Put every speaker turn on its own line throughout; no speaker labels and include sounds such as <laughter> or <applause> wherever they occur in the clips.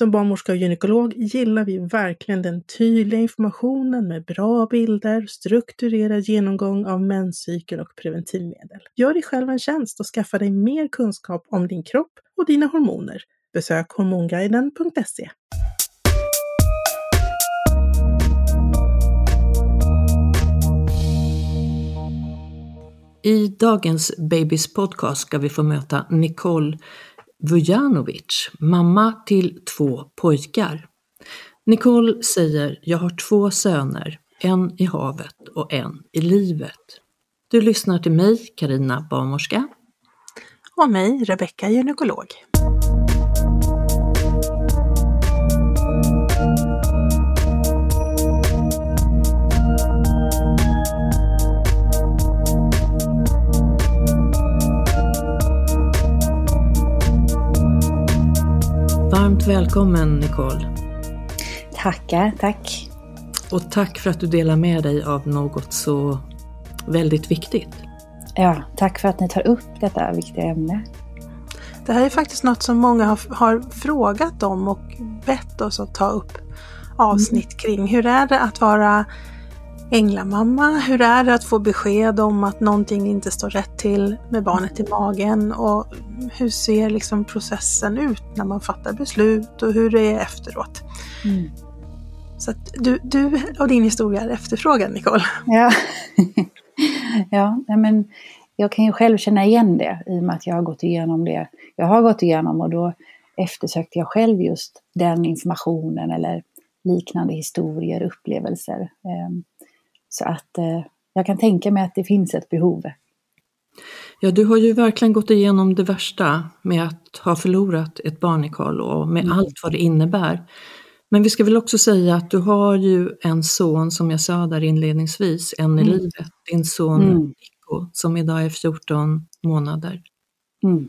Som barnmorska och gynekolog gillar vi verkligen den tydliga informationen med bra bilder, strukturerad genomgång av menscykel och preventivmedel. Gör dig själv en tjänst och skaffa dig mer kunskap om din kropp och dina hormoner. Besök hormonguiden.se.
I dagens Babys podcast ska vi få möta Nicole Vujanovic, mamma till två pojkar. Nicole säger, jag har två söner, en i havet och en i livet. Du lyssnar till mig, Karina barnmorska.
Och mig, Rebecka gynekolog.
Varmt välkommen Nicole.
Tackar, tack.
Och tack för att du delar med dig av något så väldigt viktigt.
Ja, tack för att ni tar upp detta viktiga ämne.
Det här är faktiskt något som många har, har frågat om och bett oss att ta upp avsnitt kring. Hur är det att vara änglamamma? Hur är det att få besked om att någonting inte står rätt till med barnet i magen? Och hur ser liksom processen ut när man fattar beslut och hur det är efteråt? Mm. Så att du, du och din historia är efterfrågad, Nicole.
Ja, <laughs> ja men jag kan ju själv känna igen det i och med att jag har gått igenom det jag har gått igenom och då eftersökte jag själv just den informationen eller liknande historier, upplevelser. Så att eh, jag kan tänka mig att det finns ett behov.
Ja, du har ju verkligen gått igenom det värsta med att ha förlorat ett barn, Nicole, och med mm. allt vad det innebär. Men vi ska väl också säga att du har ju en son, som jag sa där inledningsvis, en i mm. livet, din son mm. Nico, som idag är 14 månader. Mm.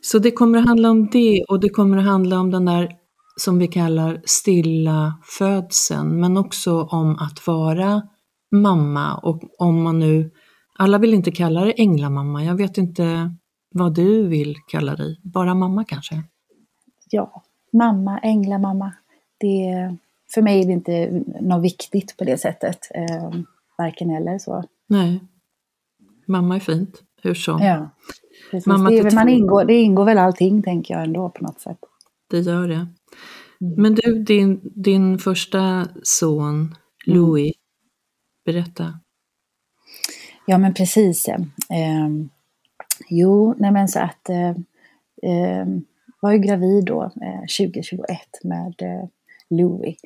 Så det kommer att handla om det och det kommer att handla om den där som vi kallar stilla födseln, men också om att vara mamma och om man nu, alla vill inte kalla det änglamamma, jag vet inte vad du vill kalla dig, bara mamma kanske?
Ja, mamma, änglamamma. Det, för mig är det inte något viktigt på det sättet, eh, varken eller så.
Nej, mamma är fint, hur så.
Ja, precis. Mamma det, man ingår, det ingår väl allting tänker jag ändå på något sätt.
Det gör det. Mm. Men du, din, din första son mm. Louis, berätta.
Ja men precis. Eh, jo, nej men så att eh, eh, var ju gravid då eh, 2021 med eh, Louis.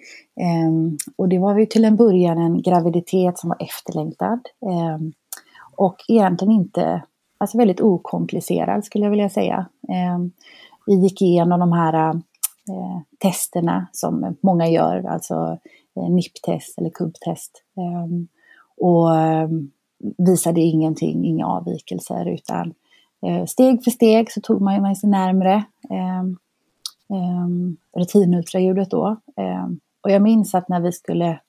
Ehm, och det var ju till en början en graviditet som var efterlängtad. Ehm, och egentligen inte, alltså väldigt okomplicerad skulle jag vilja säga. Ehm, vi gick igenom de här Eh, testerna som många gör, alltså eh, NIP-test eller KUB-test. Ehm, och ehm, visade ingenting, inga avvikelser utan eh, steg för steg så tog man sig närmre ehm, rutinultraljudet då. Och jag minns att när vi skulle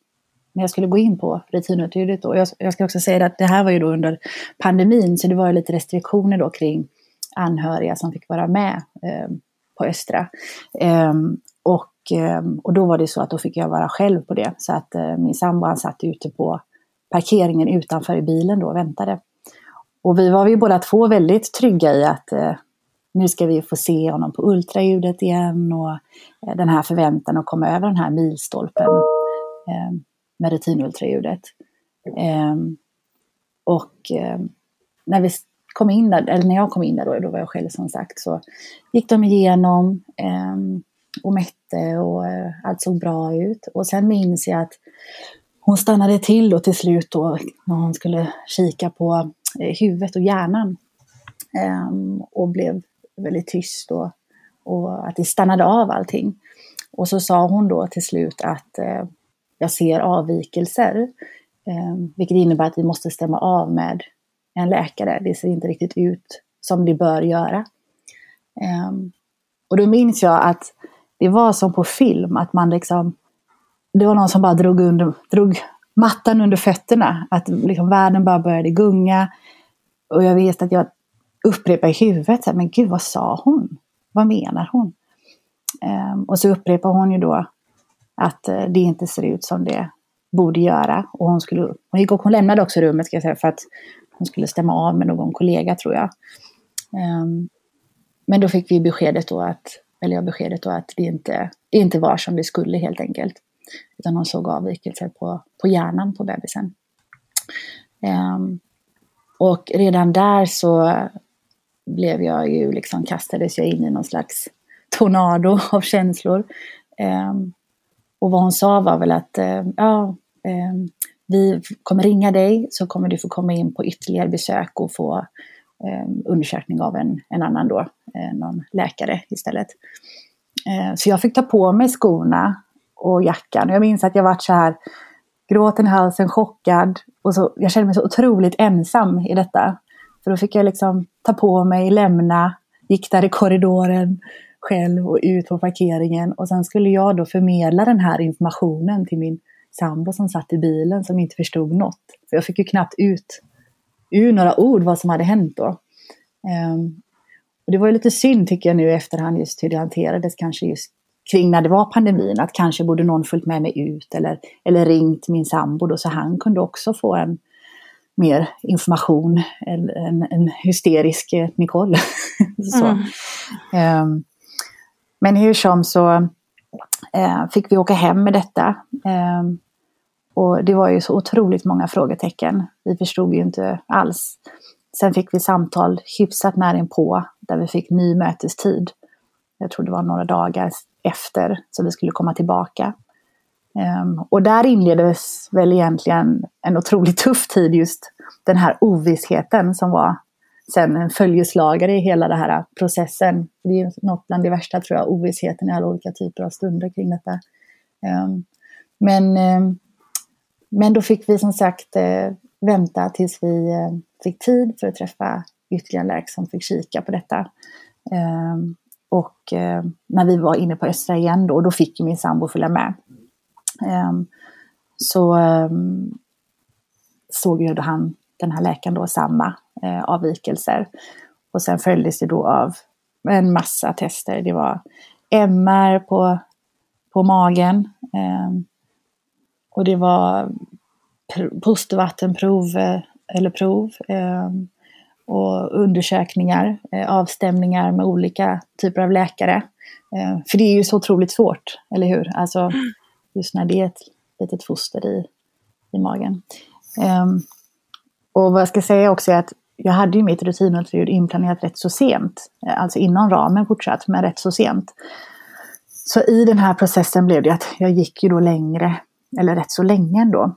när jag skulle gå in på rutinultraljudet då. Jag, jag ska också säga att det här var ju då under pandemin så det var ju lite restriktioner då kring anhöriga som fick vara med eh, på Östra. Ehm, och, ehm, och då var det så att då fick jag vara själv på det. Så att eh, min sambo han satt ute på parkeringen utanför i bilen då och väntade. Och vi var ju båda två väldigt trygga i att eh, nu ska vi få se honom på ultraljudet igen och eh, den här förväntan att komma över den här milstolpen eh, med rutinultraljudet. Ehm, och när vi kom in där, eller när jag kom in där då, då var jag själv som sagt, så gick de igenom eh, och mätte och eh, allt såg bra ut. Och sen minns jag att hon stannade till och till slut då när hon skulle kika på eh, huvudet och hjärnan. Ehm, och blev väldigt tyst då. Och att det stannade av allting. Och så sa hon då till slut att eh, jag ser avvikelser. Eh, vilket innebär att vi måste stämma av med en läkare. Det ser inte riktigt ut som det bör göra. Um, och då minns jag att det var som på film, att man liksom det var någon som bara drog, under, drog mattan under fötterna. Att liksom världen bara började gunga. Och jag vet att jag upprepade i huvudet, men gud vad sa hon? Vad menar hon? Um, och så upprepar hon ju då att uh, det inte ser ut som det borde göra. Och hon, skulle, hon, gick och hon lämnade också rummet ska jag säga, för att hon skulle stämma av med någon kollega tror jag. Ehm, men då fick vi beskedet då att, eller jag beskedet då att det inte, det inte var som det skulle helt enkelt. Utan hon såg avvikelser på, på hjärnan på bebisen. Ehm, och redan där så blev jag ju liksom, kastades jag in i någon slags tornado av känslor. Ehm, och vad hon sa var väl att eh, ja, vi kommer ringa dig så kommer du få komma in på ytterligare besök och få eh, undersökning av en, en annan då, eh, någon läkare istället. Eh, så jag fick ta på mig skorna och jackan. Och jag minns att jag var så här gråten i halsen, chockad. Och så, jag kände mig så otroligt ensam i detta. För då fick jag liksom ta på mig, lämna, gick där i korridoren själv och ut på parkeringen. Och sen skulle jag då förmedla den här informationen till min sambo som satt i bilen som inte förstod något. För jag fick ju knappt ut ur några ord vad som hade hänt då. Um, och det var ju lite synd tycker jag nu i efterhand just hur det hanterades kanske just kring när det var pandemin, att kanske borde någon följt med mig ut eller, eller ringt min sambo då, så han kunde också få en mer information, en, en, en hysterisk eh, Nicole. <laughs> så. Mm. Um, men hur som så eh, fick vi åka hem med detta. Eh, och det var ju så otroligt många frågetecken. Vi förstod ju inte alls. Sen fick vi samtal hyfsat nära på där vi fick ny mötestid. Jag tror det var några dagar efter, som vi skulle komma tillbaka. Um, och där inleddes väl egentligen en otroligt tuff tid just den här ovissheten som var sen en följeslagare i hela den här processen. Det är något bland det värsta tror jag, ovissheten i alla olika typer av stunder kring detta. Ehm, men, ehm, men då fick vi som sagt eh, vänta tills vi eh, fick tid för att träffa ytterligare en läkare som fick kika på detta. Ehm, och eh, när vi var inne på Östra igen då, då fick min sambo följa med. Så såg jag då han, den här läkaren då, samma eh, avvikelser. Och sen följdes det då av en massa tester. Det var MR på, på magen. Eh, och det var postvattenprov eh, eller prov. Ehm, och undersökningar, eh, avstämningar med olika typer av läkare. Eh, för det är ju så otroligt svårt, eller hur? Alltså just när det är ett litet foster i, i magen. Ehm, och vad jag ska säga också är att jag hade ju mitt rutinultraljud inplanerat rätt så sent, eh, alltså inom ramen fortsatt, men rätt så sent. Så i den här processen blev det att jag gick ju då längre, eller rätt så länge ändå,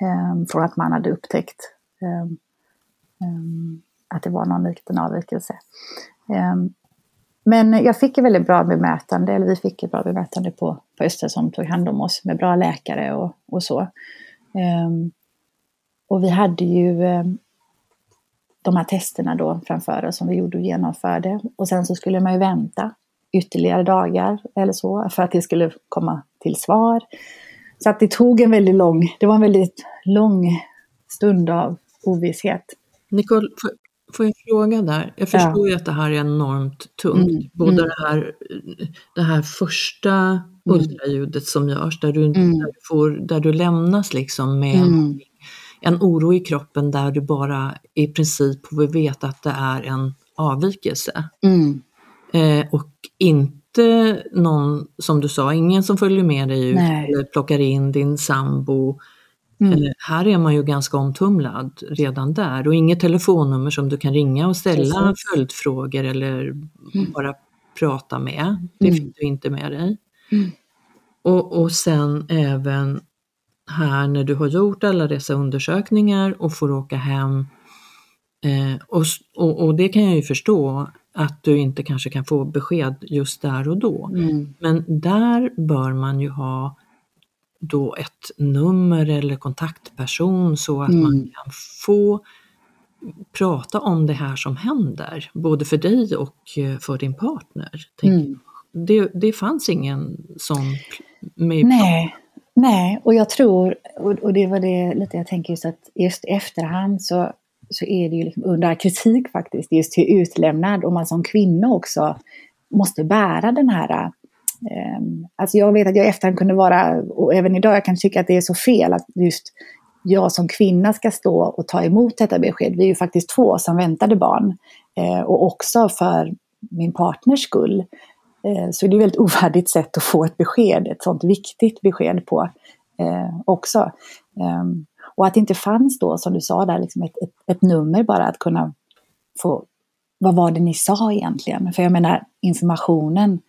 ehm, från att man hade upptäckt ehm, ehm, att det var någon liten avvikelse. Men jag fick ett väldigt bra bemötande, eller vi fick ett bra bemötande på, på Öster som tog hand om oss med bra läkare och, och så. Och vi hade ju... Um, de här testerna då framför oss som vi gjorde och genomförde. Och sen så skulle man ju vänta ytterligare dagar eller så för att det skulle komma till svar. Så att det tog en väldigt lång, det var en väldigt lång stund av ovisshet.
Nicole, får, får jag fråga där? Jag förstår ja. ju att det här är enormt tungt. Mm. Både mm. Det, här, det här första mm. ultraljudet som görs där du, mm. där, du får, där du lämnas liksom med mm. En oro i kroppen där du bara i princip får veta att det är en avvikelse. Mm. Eh, och inte någon, som du sa, ingen som följer med dig ut Nej. eller plockar in din sambo. Mm. Eh, här är man ju ganska omtumlad redan där och inget telefonnummer som du kan ringa och ställa Precis. följdfrågor eller mm. bara prata med. Det mm. fick du inte med dig. Mm. Och, och sen även här när du har gjort alla dessa undersökningar och får åka hem. Eh, och, och, och, det kan jag ju förstå att du inte kanske kan få besked just där och då. Mm. Men där bör man ju ha då ett nummer eller kontaktperson så att mm. man kan få prata om det här som händer, både för dig och eh, för din partner. Mm. Det, det fanns ingen sån med
Nej, nej, och jag tror, och det var det lite jag tänker just att just i efterhand så så är det ju liksom under kritik faktiskt, just hur utlämnad och man som kvinna också måste bära den här Um, Alltså jag vet att jag i efterhand kunde vara, och även idag jag kan tycka att det är så fel att just jag som kvinna ska stå och ta emot detta besked. Vi är ju faktiskt två som väntade barn. Eh, och också för min partners skull. Eh, så det är ett väldigt ovärdigt sätt att få ett besked, ett sånt viktigt besked på eh, också. Ehm, och att det inte fanns då, som du sa där, liksom ett, ett, ett, nummer bara att kunna få, vad var det ni sa egentligen? För jag menar, informationen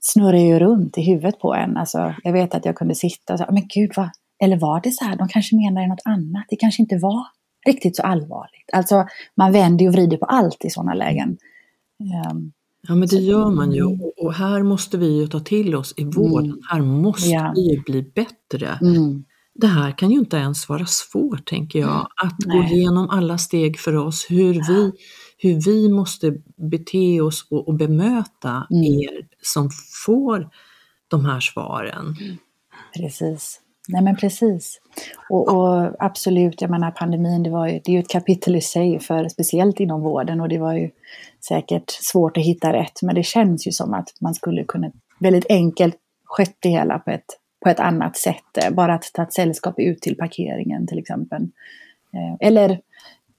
snurrar ju runt i huvudet på en. Alltså, jag vet att jag kunde sitta och säga, men gud, vad, eller var det så här? De kanske menade något annat. Det kanske inte var riktigt så allvarligt. Alltså, man vänder och vrider på allt i sådana lägen. Um,
Ja men det gör man ju och här måste vi ju ta till oss i vården, mm. här måste ja. vi ju bli bättre. Mm det här kan ju inte ens vara svårt, tänker jag, att Nej. gå igenom alla steg för oss, hur vi, hur vi måste bete oss och, och bemöta mm. er som får de här svaren.
Precis. Nej men precis. Och, och, absolut, jag menar pandemin, det, var ju, det är ju ett kapitel i sig, för, speciellt inom vården och det var ju säkert svårt att hitta rätt, men det känns ju som att man skulle kunna väldigt enkelt skött det hela på ett på ett annat sätt. Eh, bara att ta ett sällskap ut till parkeringen till exempel. Eh, eller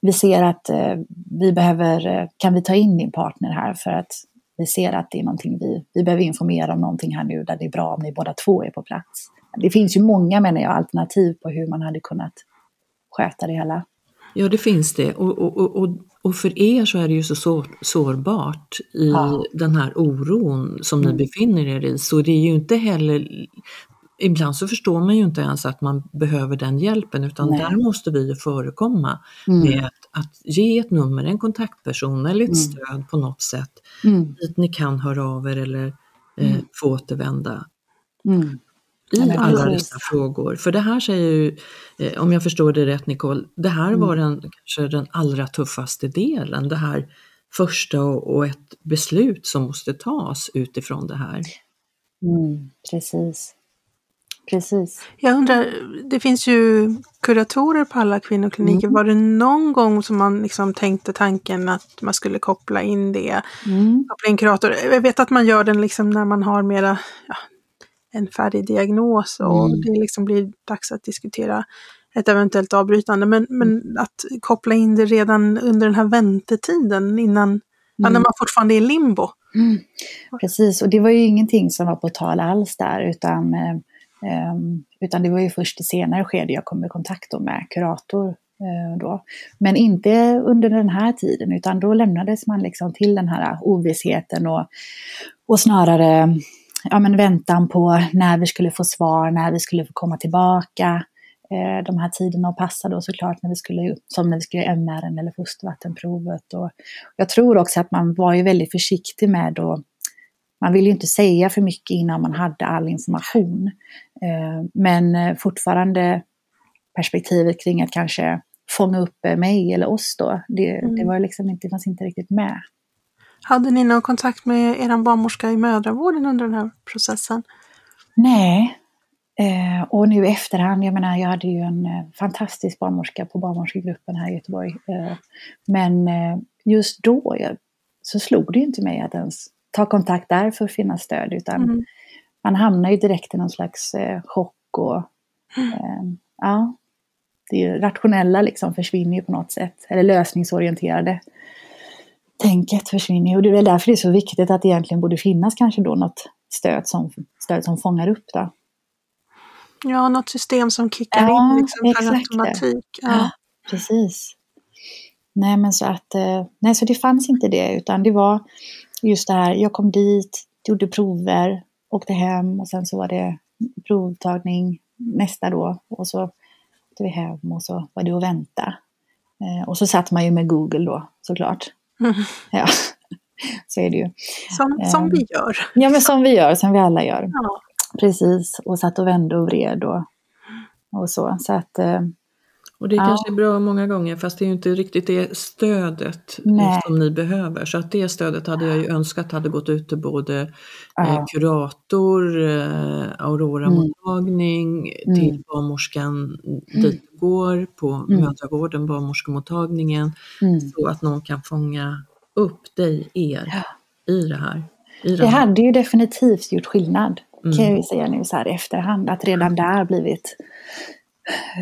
vi ser att eh, vi behöver, kan vi ta in din partner här för att vi ser att det är någonting vi, vi behöver informera om någonting här nu där det är bra om ni båda två är på plats. Det finns ju många, menar jag, alternativ på hur man hade kunnat sköta det hela.
Ja, det finns det. Och, och, och, och för er så är det ju så sår, sårbart i ja. den här oron som mm. ni befinner er i. Så det är ju inte heller ibland så förstår man ju inte ens att man behöver den hjälpen utan Nej. där måste vi ju förekomma mm. med att, att, ge ett nummer, en kontaktperson eller ett mm. stöd på något sätt mm. dit ni kan höra av er eller eh, mm. få återvända. Mm. I alla dessa frågor. För det här säger ju, eh, om jag förstår det rätt Nicole, det här mm. var den, kanske den allra tuffaste delen. Det här första och, och ett beslut som måste tas utifrån det här.
precis. Precis.
Jag undrar, det finns ju kuratorer på alla kvinnokliniker. Mm. Var det någon gång som man liksom tänkte tanken att man skulle koppla in det? Mm. Koppla in kurator. Jag vet att man gör den liksom när man har mera ja, en färdig diagnos och mm. det liksom blir dags att diskutera ett eventuellt avbrytande. Men, men mm. att koppla in det redan under den här väntetiden innan, ja, när mm. man fortfarande är i limbo.
Mm. Precis, och det var ju ingenting som var på tal alls där utan eh, Ehm, utan det var ju först i senare skede jag kom i kontakt med kurator. Eh, då. Men inte under den här tiden utan då lämnades man liksom till den här ovissheten och, och snarare ja, men väntan på när vi skulle få svar, när vi skulle få komma tillbaka. Eh, de här tiderna att passa då såklart när vi skulle, som när vi skulle göra MR eller fostervattenprovet. Och jag tror också att man var ju väldigt försiktig med att man ville ju inte säga för mycket innan man hade all information. Eh, men eh, fortfarande perspektivet kring att kanske fånga upp mig eller oss då. Det,
Mm.
det, var liksom inte, det fanns inte riktigt med.
Hade ni någon kontakt med er barnmorska i mödravården under den här processen?
Nej. Eh, och nu i efterhand, jag menar jag hade ju en eh, fantastisk barnmorska på barnmorskegruppen här i Göteborg. Eh, men eh, just då jag, så slog det ju inte mig att ens ta kontakt där för att finna stöd. Utan
Mm.
man hamnar ju direkt i någon slags eh, chock och eh, ja, det rationella liksom försvinner ju på något sätt. Eller lösningsorienterade tänket försvinner. Och det är väl därför det är så viktigt att det egentligen borde finnas kanske då något stöd som, stöd som fångar upp det.
Ja, något system som kickar
Ja,
in liksom,
exakt.
automatik.
Ja,
Ja.
precis. Nej, men så att, eh, nej, så det fanns inte det, utan det var just det här, jag kom dit, gjorde prover, åkte hem och sen så var det provtagning nästa då och så åkte vi hem och så var det att vänta. Eh, och så satt man ju med Google då såklart.
Mm. <laughs>
Ja, så är det ju.
Som, som
Ehm.
vi gör.
Ja, men som vi gör, som vi alla gör.
Ja.
Precis, och satt och vände och vred och, och så. Så att, eh,
Och det
Ja.
kanske är bra många gånger fast det är ju inte riktigt det stödet
Nej.
som ni behöver. Så att det stödet hade jag ju önskat hade gått ut till både eh,
Ja.
kurator, eh, Aurora-mottagning,
Mm.
till barnmorskan dit du går på
Mm.
mödravården, barnmorskemottagningen.
mm.
Så att någon kan fånga upp dig, er,
Ja.
i det här. I
Det
den här.
hade ju definitivt gjort skillnad, kan
Mm.
jag ju säga nu så här i efterhand. Att redan där blivit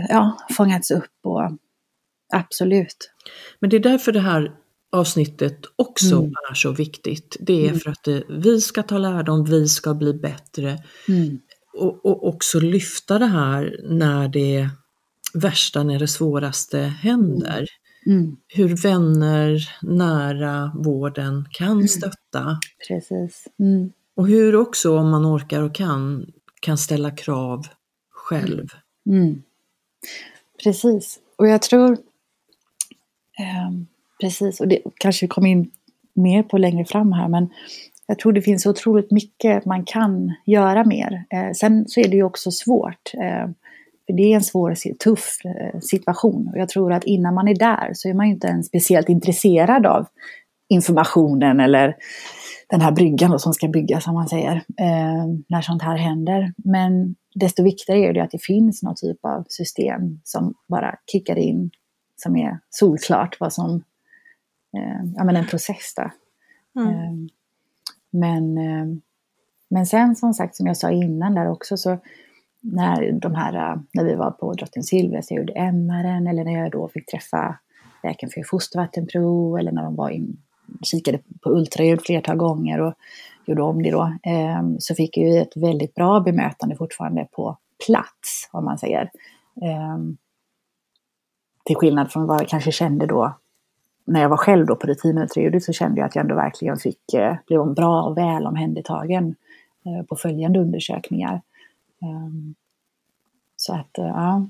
ja, fångats upp och absolut.
Men det är därför det här avsnittet också
Mm.
är så viktigt. Det är
Mm.
för att det, vi ska ta lärdom, vi ska bli bättre.
Mm.
Och, och också lyfta det här när det värsta, när det svåraste händer.
Mm.
Hur vänner, nära vården kan stötta.
Precis. Mm.
Och hur också, om man orkar och kan, kan ställa krav själv.
Mm. Precis. Och jag tror, ehm, precis, och det kanske vi kommer in mer på längre fram här, men jag tror det finns så otroligt mycket man kan göra mer. Eh, sen så är det ju också svårt. Eh, för det är en svår, tuff eh, situation. Och jag tror att innan man är där så är man ju inte ens speciellt intresserad av informationen eller den här bryggan då som ska byggas, som man säger, eh, när sånt här händer. Men desto viktigare är det att det finns någon typ av system som bara kickar in, som är solklart vad som, eh, ja men en process där.
Mm.
Eh, Men, eh, men sen som sagt, som jag sa innan där också, så när, de här, eh, när vi var på Drottning Silvia så jag gjorde MR'n eller när jag då fick träffa läkaren för fostervattenprov eller när de var in, kikade på ultraljud flertal gånger och gjorde om det då, eh, så fick ju ett väldigt bra bemötande fortfarande på plats, om man säger. Eh, till skillnad från vad jag kanske kände då när jag var själv då på rutinultraljudet så kände jag att jag ändå verkligen fick, eh, blev bra och väl omhändertagen eh, på följande undersökningar. Ehm, så att, eh, ja.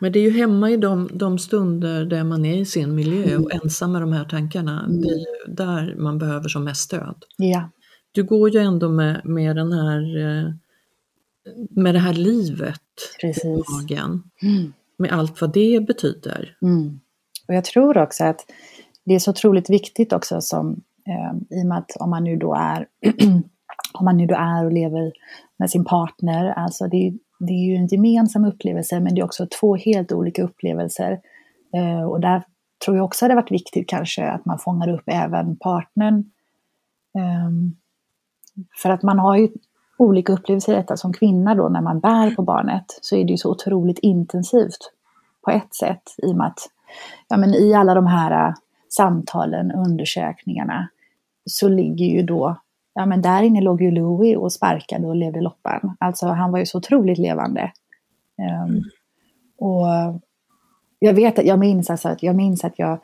Men det är ju hemma i de, de stunder där man är i sin miljö och ensam med de här tankarna. Det är ju där man behöver som mest stöd.
Ja.
Du går ju ändå med, med den här eh, med det här livet i
Precis.
magen.
Mm.
Med allt vad det betyder.
Mm. Och jag tror också att det är så otroligt viktigt också som eh, i och med att om man nu då är <clears throat> om man nu då är och lever med sin partner, alltså det, är- det är ju en gemensam upplevelse men det är också två helt olika upplevelser. Eh, och där tror jag också det varit viktigt kanske att man fångar upp även partnern. Ehm, för att man har ju olika upplevelser i detta som kvinna då när man bär på barnet så är det ju så otroligt intensivt på ett sätt i och med att ja, men i alla de här äh, samtalen, undersökningarna så ligger ju då, ja men där inne låg ju Louis och sparkade och levde loppan. Alltså han var ju så otroligt levande. Um, och jag vet att jag minns alltså att jag minns att jag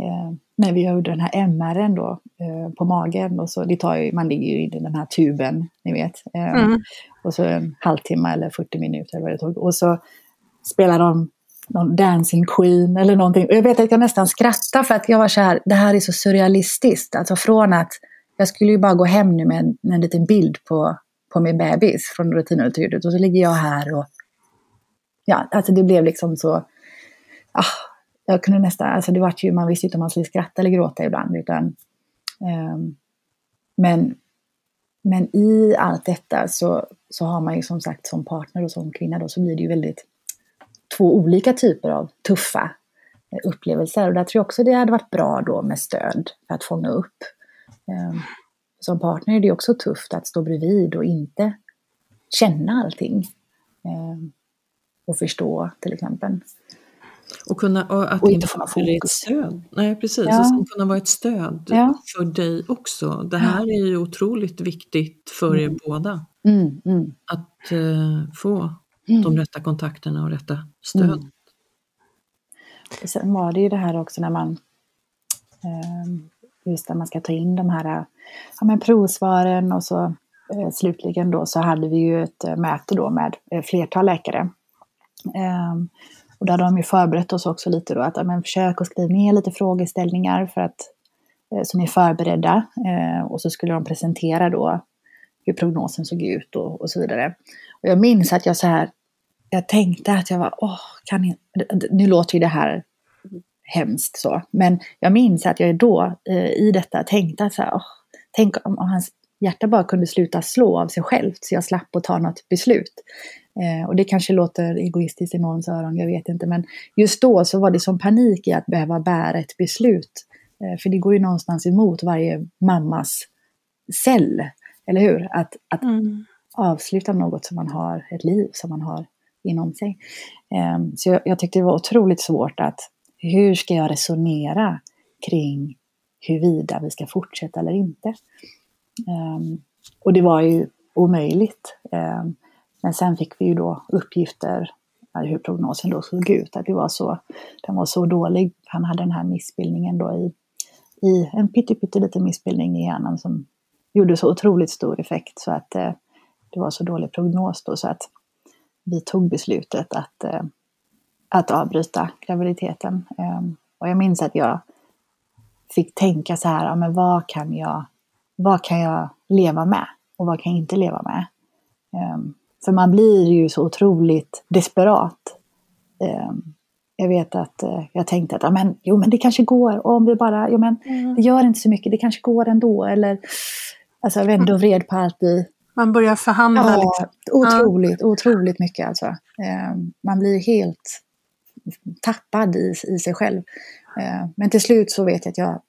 eh, när vi gjorde den här MR'n då eh, på magen och så det tar ju, man ligger ju i den här tuben, ni vet. Ehm,
Mm.
och så en halvtimme eller 40 minuter eller vad det tog. Och så spelar de någon Dancing Queen eller någonting. Och jag vet att jag nästan skrattade för att jag var så här, det här är så surrealistiskt. Alltså från att jag skulle ju bara gå hem nu med en, med en liten bild på, på min bebis från rutinultraljudet och så ligger jag här och ja, alltså det blev liksom så, ah, jag kunde nästan, alltså det var ju, man visste inte om man skulle skratta eller gråta ibland. Utan, um, men, men i allt detta så, så har man ju som sagt som partner och som kvinna då så blir det ju väldigt två olika typer av tuffa eh, upplevelser. Och där tror jag också det hade varit bra då med stöd för att fånga upp. Um, som partner är det också tufft att stå bredvid och inte känna allting. Um, och förstå till exempel.
Och, kunna, och att
och
inte få något ett stöd. Nej, precis. Ja. Och sen kunna vara ett stöd ja. för dig också. Det här är ju otroligt viktigt för er mm. båda.
Mm, mm.
Att uh, få mm. de rätta kontakterna och rätta stödet. Mm.
Sen var det ju det här också när man ehm, just när man ska ta in de här ja, men provsvaren och så eh, slutligen då så hade vi ju ett eh, möte då med eh, flertal läkare. Och då hade de ju förberett oss också lite då att ja, men försök att skriva ner lite frågeställningar för att, eh, som är förberedda eh, och så skulle de presentera då hur prognosen såg ut och, och så vidare. Och jag minns att jag så här jag tänkte att jag var, åh, kan jag, nu låter ju det här hemskt så, men jag minns att jag då eh, i detta tänkte att så här, åh, tänk om, om, hans hjärta bara kunde sluta slå av sig självt så jag slapp att ta något beslut. Eh, och det kanske låter egoistiskt i någons öron, jag vet inte, men just då så var det som panik i att behöva bära ett beslut. Eh, för det går ju någonstans emot varje mammas cell, eller hur? Att, att mm. avsluta något som man har, ett liv som man har inom sig. Ehm, så jag, jag tyckte det var otroligt svårt att hur ska jag resonera kring huruvida vi ska fortsätta eller inte. Ehm, och det var ju omöjligt. Ehm, men sen fick vi ju då uppgifter hur prognosen då såg ut, att det var så, den var så dålig. Han hade den här missbildningen då i, i en pytteliten missbildning i hjärnan som gjorde så otroligt stor effekt så att eh, det var så dålig prognos då så att vi tog beslutet att, eh, att avbryta graviditeten. Eh, och jag minns att jag fick tänka så här, men vad kan jag, vad kan jag leva med och vad kan jag inte leva med? Ehm, Ehm, för man blir ju så otroligt desperat. Ehm, jag vet att eh, jag tänkte att, men, jo men det kanske går, och om vi bara, jo men mm. det gör inte så mycket, det kanske går ändå. Eller, alltså jag vände och vred på allt i,
man börjar förhandla. Ja, liksom.
otroligt, ja. otroligt mycket alltså. Eh, man blir helt tappad i, i sig själv. Eh, men till slut så vet jag att jag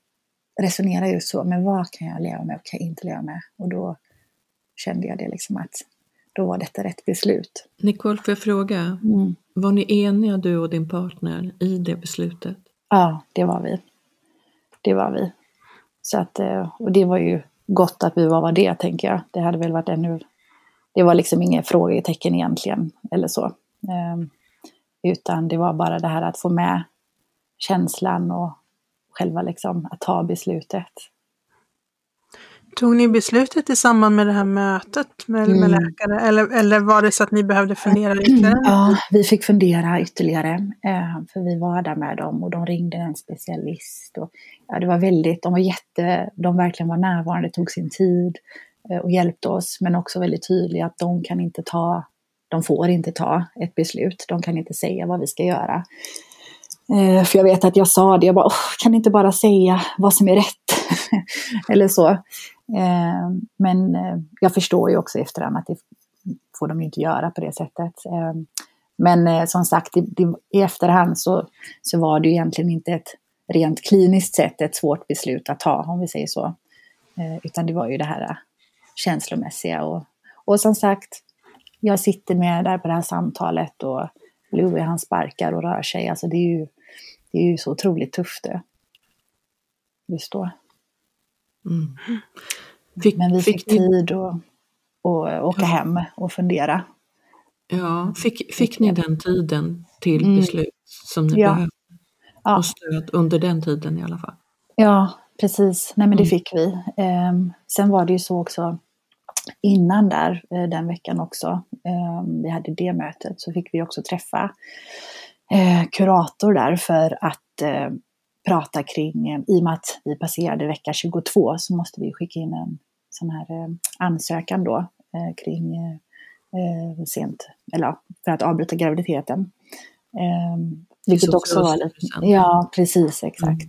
resonerar just så, men vad kan jag leva med och kan jag inte leva med? Och då kände jag det liksom att då var detta rätt beslut.
Nicole, får jag fråga? Mm. Var ni eniga du och din partner i det beslutet?
Ja, det var vi. Det var vi. Så att, eh, och det var ju gott att vi var det, tänker jag. Det hade väl varit ännu... Det var liksom inget frågetecken egentligen, eller så. Um, utan det var bara det här att få med känslan och själva liksom att ta beslutet.
Tog ni beslutet i samband med det här mötet med, mm. med läkare eller, eller var det så att ni behövde fundera ytterligare?
Ja, vi fick fundera ytterligare. Eh, för vi var där med dem och de ringde en specialist. Och, ja, det var väldigt, de var jätte, de verkligen var närvarande, tog sin tid eh, och hjälpte oss. Men också väldigt tydliga att de kan inte ta, de får inte ta ett beslut. De kan inte säga vad vi ska göra. Eh, för jag vet att jag sa det, jag bara, kan inte bara säga vad som är rätt? <laughs> Eller så. Eh, men eh, jag förstår ju också efterhand att det får de ju inte göra på det sättet. Eh, men eh, som sagt, i, efterhand så, så var det ju egentligen inte ett rent kliniskt sett ett svårt beslut att ta, om vi säger så. Eh, utan det var ju det här känslomässiga. Och, och som sagt, jag sitter med där på det här samtalet och Louie han sparkar och rör sig. Alltså det är ju, det är ju så otroligt tufft det. Just då. Mm. Fick, Men vi fick, fick tid att åka ja. hem och fundera.
Ja, fick, fick ni den tiden till mm. beslut som ni ja. behövde? Ja. Och stöd under den tiden i alla fall?
Ja, precis. Nej men det mm. fick vi. Um, sen var det ju så också innan där, uh, den veckan också, vi hade det mötet, så fick vi också träffa uh, kurator där för att uh, prata kring, eh, i och med att vi passerade vecka 22 så måste vi skicka in en sån här eh, ansökan då eh, kring sent, eller för att avbryta graviditeten. Vilket också var lite, ja, precis, exakt.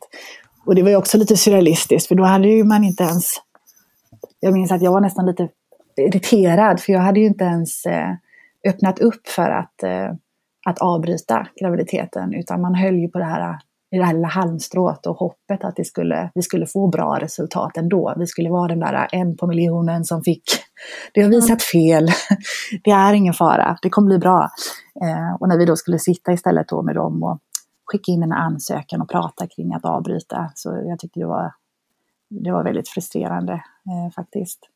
Och det var ju också lite surrealistiskt, för då hade ju man inte ens... Jag minns att jag var nästan lite irriterad, för jag hade ju inte ens eh, öppnat upp för att, eh, att avbryta graviditeten, utan man höll ju på det här, i det här lilla halmstrået och hoppet att det skulle, vi skulle få bra resultat ändå. Vi skulle vara den där en på miljonen som fick, det har visat fel, <laughs> det är ingen fara, det kommer bli bra. Eh, och när vi då skulle sitta istället då med dem och skicka in en ansökan och prata kring att avbryta. Så jag tyckte det var, det var väldigt frustrerande eh, faktiskt.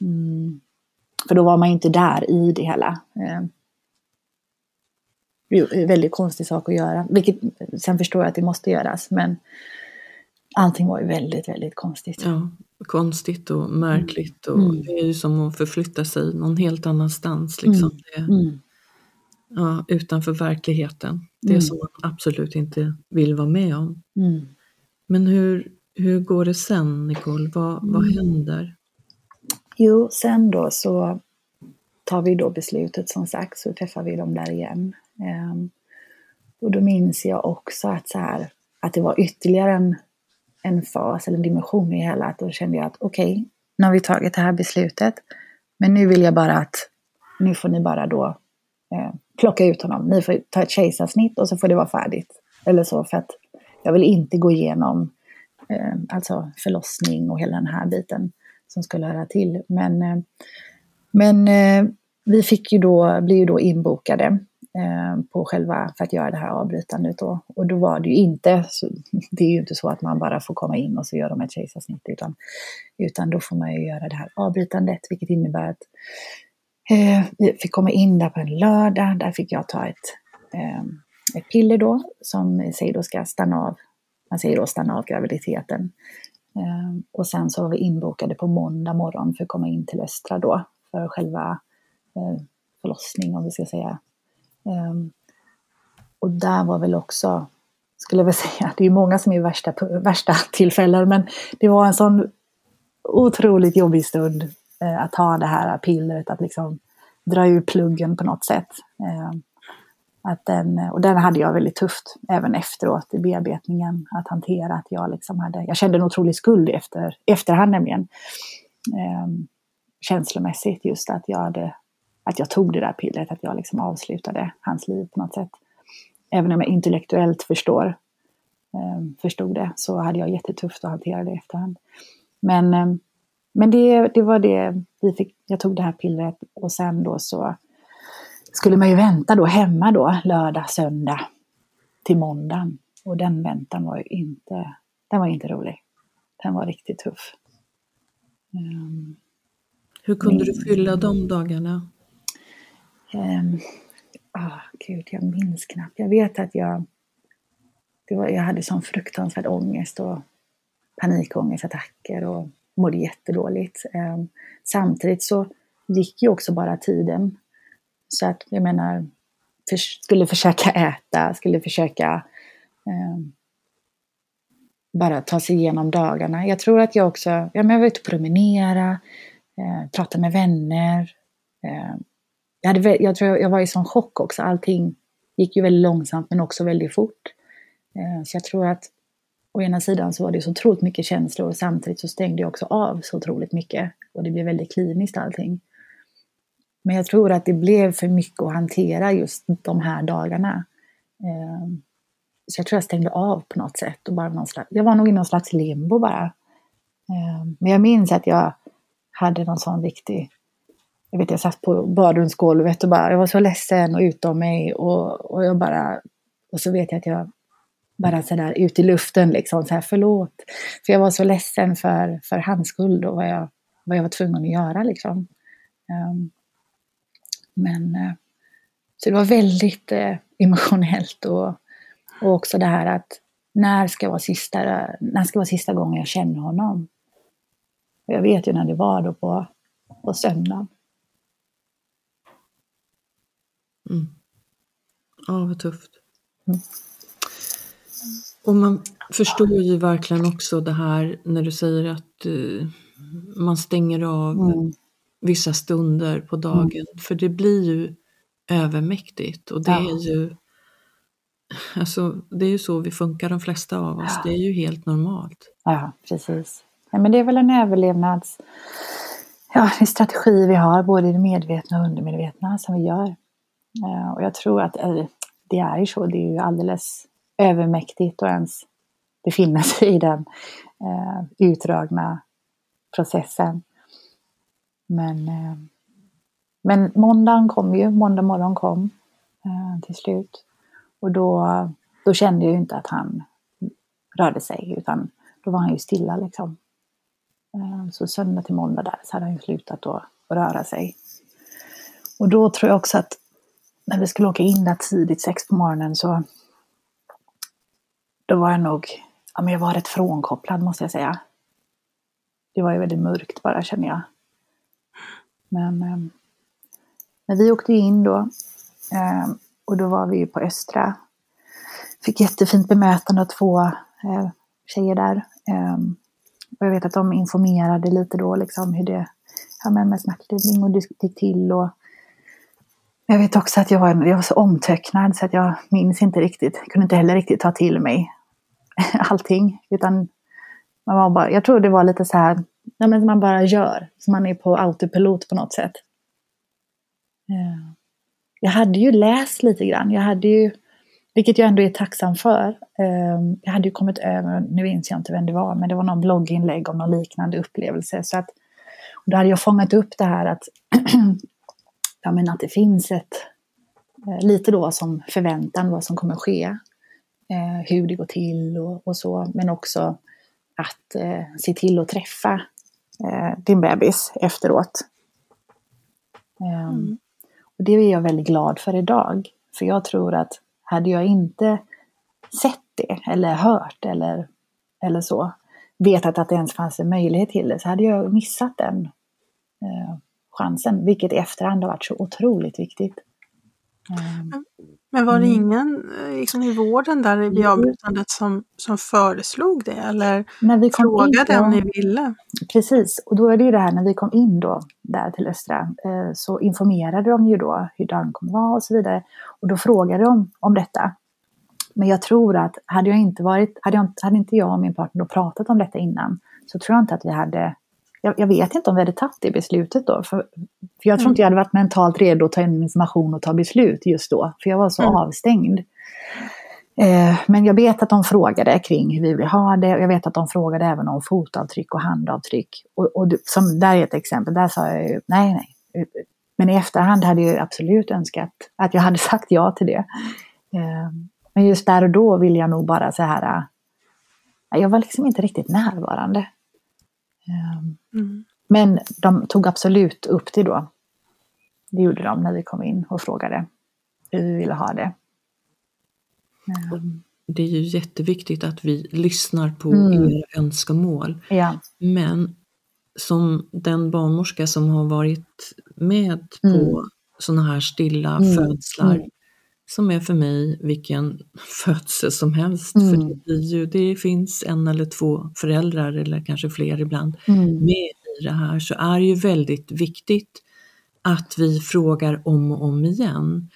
Mm. För då var man ju inte där i det hela. Eh, det är en väldigt konstig sak att göra. Vilket, sen förstår jag att det måste göras, men allting var ju väldigt, väldigt konstigt.
Ja, konstigt och märkligt och
Mm.
det är ju som att förflytta sig någon helt annanstans. Liksom. Det,
Mm.
ja, utanför verkligheten. Det
Mm.
som man absolut inte vill vara med om.
Mm.
Men hur, hur går det sen Nicole? Vad, vad
Mm.
händer?
Jo, sen då så tar vi då beslutet som sagt, så träffar vi dem där igen. Um, och då minns jag också att, så här, att det var ytterligare en, en fas eller en dimension i hela. Att då kände jag att okej, nu har vi tagit det här beslutet. Men nu vill jag bara att, nu får ni bara då eh, plocka ut honom. Ni får ta ett kejsarsnitt och så får det vara färdigt. Eller så, för att jag vill inte gå igenom eh, alltså förlossning och hela den här biten som skulle höra till. Men, eh, men eh, vi fick ju då, blev ju då inbokade eh, på själva, för att göra det här avbrytandet då. Och då var det ju inte, så, <laughs> det är ju inte så att man bara får komma in och så gör de ett kejsarsnitt, utan, utan då får man ju göra det här avbrytandet, vilket innebär att eh, vi fick komma in där på en lördag, där fick jag ta ett, eh, ett piller då, som säger då ska stanna av, man säger då stanna av graviditeten. Ehm, och sen så var vi inbokade på måndag morgon för att komma in till Östra då, för själva eh, förlossning om vi ska säga. Ehm, och där var väl också, skulle jag väl <laughs> säga, det är många som är värsta, värsta tillfällen, men det var en sån otroligt jobbig stund eh, att ta det här pillret, att liksom dra ur pluggen på något sätt. Ehm, att den, eh, och den hade jag väldigt tufft även efteråt i bearbetningen att hantera. Att jag, liksom hade, jag kände en otrolig skuld efter, efterhand nämligen. Eh, känslomässigt just att jag, hade, att jag tog det där pillret, att jag liksom avslutade hans liv på något sätt. Även om jag intellektuellt förstår, eh, förstod det så hade jag jättetufft att hantera det i efterhand. Men, eh, men det, det var det, vi fick, jag tog det här pillret och sen då så skulle man ju vänta då hemma då lördag, söndag till måndagen. Och den väntan var ju inte, den var inte rolig. Den var riktigt tuff. Um,
Hur kunde du fylla de dagarna?
um, ah, gud, jag minns knappt. Jag vet att jag, det var, jag hade sån fruktansvärd ångest och panikångestattacker och mådde jättedåligt. Um, samtidigt så gick ju också bara tiden. Så att jag menar, för, skulle försöka äta, skulle försöka eh, bara ta sig igenom dagarna. Jag tror att jag också, ja men jag var ute och promenera, eh, prata med vänner. Eh, jag, hade, jag tror jag var i sån chock också, allting gick ju väldigt långsamt men också väldigt fort. Eh, så jag tror att å ena sidan så var det så otroligt mycket känslor och samtidigt så stängde jag också av så otroligt mycket. Och det blev väldigt kliniskt allting. Men jag tror att det blev för mycket att hantera just de här dagarna. Eh, så jag tror jag stängde av på något sätt. Och bara någon slags, jag var nog i någon slags limbo bara. Eh, men jag minns att jag hade någon sån riktig... Jag vet, jag satt på badrumsgolvet och bara, jag var så ledsen och utom mig. Och, och jag bara... Och så vet jag att jag bara sådär ut i luften liksom, så här förlåt. För jag var så ledsen för, för hans skull och vad jag, vad jag var tvungen att göra liksom. Um, men uh, så det var väldigt uh, emotionellt och, och också det här att när ska vara sista, när ska vara sista gången jag känner honom? Och jag vet ju när det var då på, på söndagen.
Mm. Ja, vad tufft.
Mm.
Och man förstår ju verkligen också det här när du säger att uh, man stänger av
Mm.
Vissa stunder på dagen. För det blir ju övermäktigt och det
Ja.
är ju alltså, det är ju så vi funkar de flesta av oss.
Ja.
Det är ju helt normalt.
Ja, precis. Nej, men det är väl en överlevnads... Ja, en strategi vi har, både i det medvetna och undermedvetna, som vi gör. Eh, Och jag tror att eh, det är ju så, det är ju alldeles övermäktigt att ens befinna sig i den eh, utdragna processen. Men, eh, men måndagen kom ju, måndag morgon kom eh, till slut. Och då, då kände jag ju inte att han rörde sig, utan då var han ju stilla liksom. Eh, så söndag till måndag där så hade han ju slutat att röra sig. Och då tror jag också att när vi skulle åka in där tidigt, sex på morgonen, så då var jag nog, ja men jag var rätt frånkopplad måste jag säga. Det var ju väldigt mörkt bara känner jag. Men, eh, men vi åkte in då eh, och då var vi ju på Östra. Fick jättefint bemötande av två eh, tjejer där. Och jag vet att de informerade lite då liksom hur det ja, men med smärtlindring och det gick till. Och jag vet också att jag var, jag var så omtöcknad så att jag minns inte riktigt, kunde inte heller riktigt ta till mig <laughs> allting. Utan man var bara, jag tror det var lite så här, ja, men man bara gör, så man är på autopilot på något sätt. Ja. Jag hade ju läst lite grann, jag hade ju, vilket jag ändå är tacksam för, eh, jag hade ju kommit över, nu minns jag inte vem det var, men det var någon blogginlägg om någon liknande upplevelse. Så att, och då hade jag fångat upp det här att, <clears throat> ja, men att det finns ett, eh, lite då som förväntan vad som kommer ske, hur det går till och, och så, men också att eh, se till att träffa eh, din bebis efteråt. Mm. och det är jag väldigt glad för idag. För jag tror att hade jag inte sett det eller hört eller, eller så, vetat att det ens fanns en möjlighet till det, så hade jag missat den eh, chansen. Vilket i efterhand har varit så otroligt viktigt. Mm.
Men var det
Mm.
ingen eh, liksom, i vården där vid avbrytandet som, som föreslog det? Eller
när
frågade
in,
om ni ville?
Precis, och då är det ju det här när vi kom in då där till Östra eh, så informerade de ju då hur dagen kommer vara och så vidare. Och då frågade de om detta. Men jag tror att hade jag inte varit, hade, jag, inte- hade inte jag och min partner då pratat om detta innan så tror jag inte att vi hade, jag, jag vet inte om vi hade tagit det beslutet då. För, för jag tror inte jag hade varit mentalt redo att ta in information och ta beslut just då. För jag var så
Mm.
avstängd. Eh, Men jag vet att de frågade kring hur vi vill ha det och jag vet att de frågade även om fotavtryck och handavtryck. Och, och som där är ett exempel, där sa jag ju nej, nej. Men i efterhand hade jag absolut önskat att jag hade <laughs> sagt ja till det. Eh, Men just där och då vill jag nog bara så här, eh, jag var liksom inte riktigt närvarande. Eh,
Mm.
Men de tog absolut upp det då. Det gjorde de när vi kom in och frågade hur vi ville ha det. Eh,
Det är ju jätteviktigt att vi lyssnar på
Mm.
era önskemål.
Ja.
Men som den barnmorska som har varit med på
Mm.
sådana här stilla
Mm.
födslar
Mm.
Som är för mig vilken <laughs> födsel som helst.
Mm.
För det, ju, det finns en eller två föräldrar eller kanske fler ibland
Mm.
med i det här så är det ju väldigt viktigt att vi frågar om och om igen.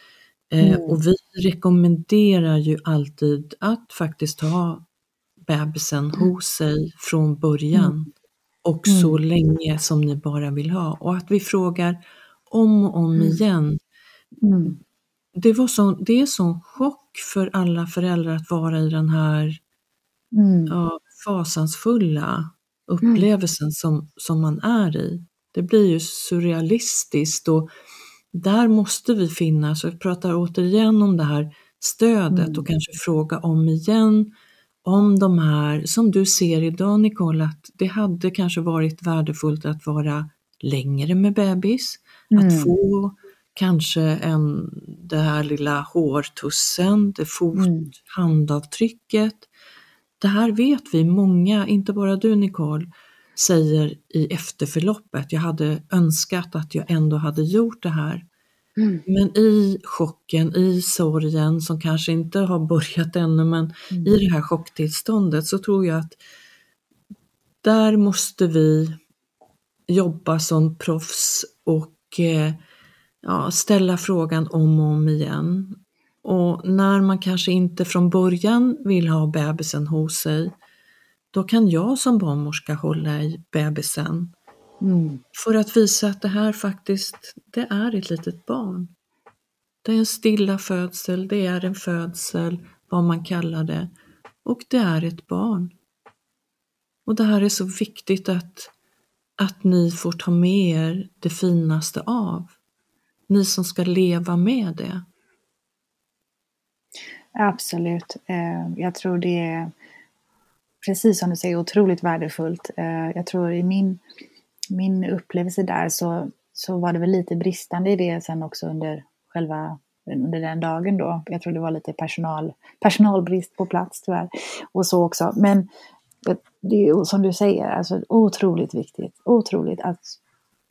Eh,
Mm.
och vi rekommenderar ju alltid att faktiskt ha bebisen hos sig från början och
Mm.
så länge som ni bara vill ha. Och att vi frågar om och om igen.
Mm.
Det, var så, det är sån chock för alla föräldrar att vara i den här
Mm.
ja, fasansfulla upplevelsen som, som man är i. Det blir ju surrealistiskt och där måste vi finnas. Jag pratar återigen om det här stödet
Mm.
och kanske fråga om igen om de här, som du ser idag Nicole, att det hade kanske varit värdefullt att vara längre med bebis,
Mm.
att få kanske en, det här lilla hårtussen, det fot,
Mm.
handavtrycket. Det här vet vi många, inte bara du Nicole, säger i efterförloppet. Jag hade önskat att jag ändå hade gjort det här.
Mm.
Men i chocken, i sorgen som kanske inte har börjat ännu, men
Mm.
i det här chocktillståndet så tror jag att där måste vi jobba som proffs och eh, ja, ställa frågan om och om igen. Och när man kanske inte från början vill ha bebisen hos sig, då kan jag som barnmorska hålla i bebisen
Mm.
för att visa att det här faktiskt, det är ett litet barn. Det är en stilla födsel, det är en födsel, vad man kallar det, och det är ett barn. Och det här är så viktigt att, att ni får ta med er det finaste av. Ni som ska leva med det.
Absolut. Eh, jag tror det är precis som du säger otroligt värdefullt. Eh, jag tror i min, min upplevelse där så, så var det väl lite bristande i det sen också under själva under den dagen då. Jag tror det var lite personal, personalbrist på plats tyvärr. Och så också. Men det- det är ju som du säger, alltså otroligt viktigt. Otroligt att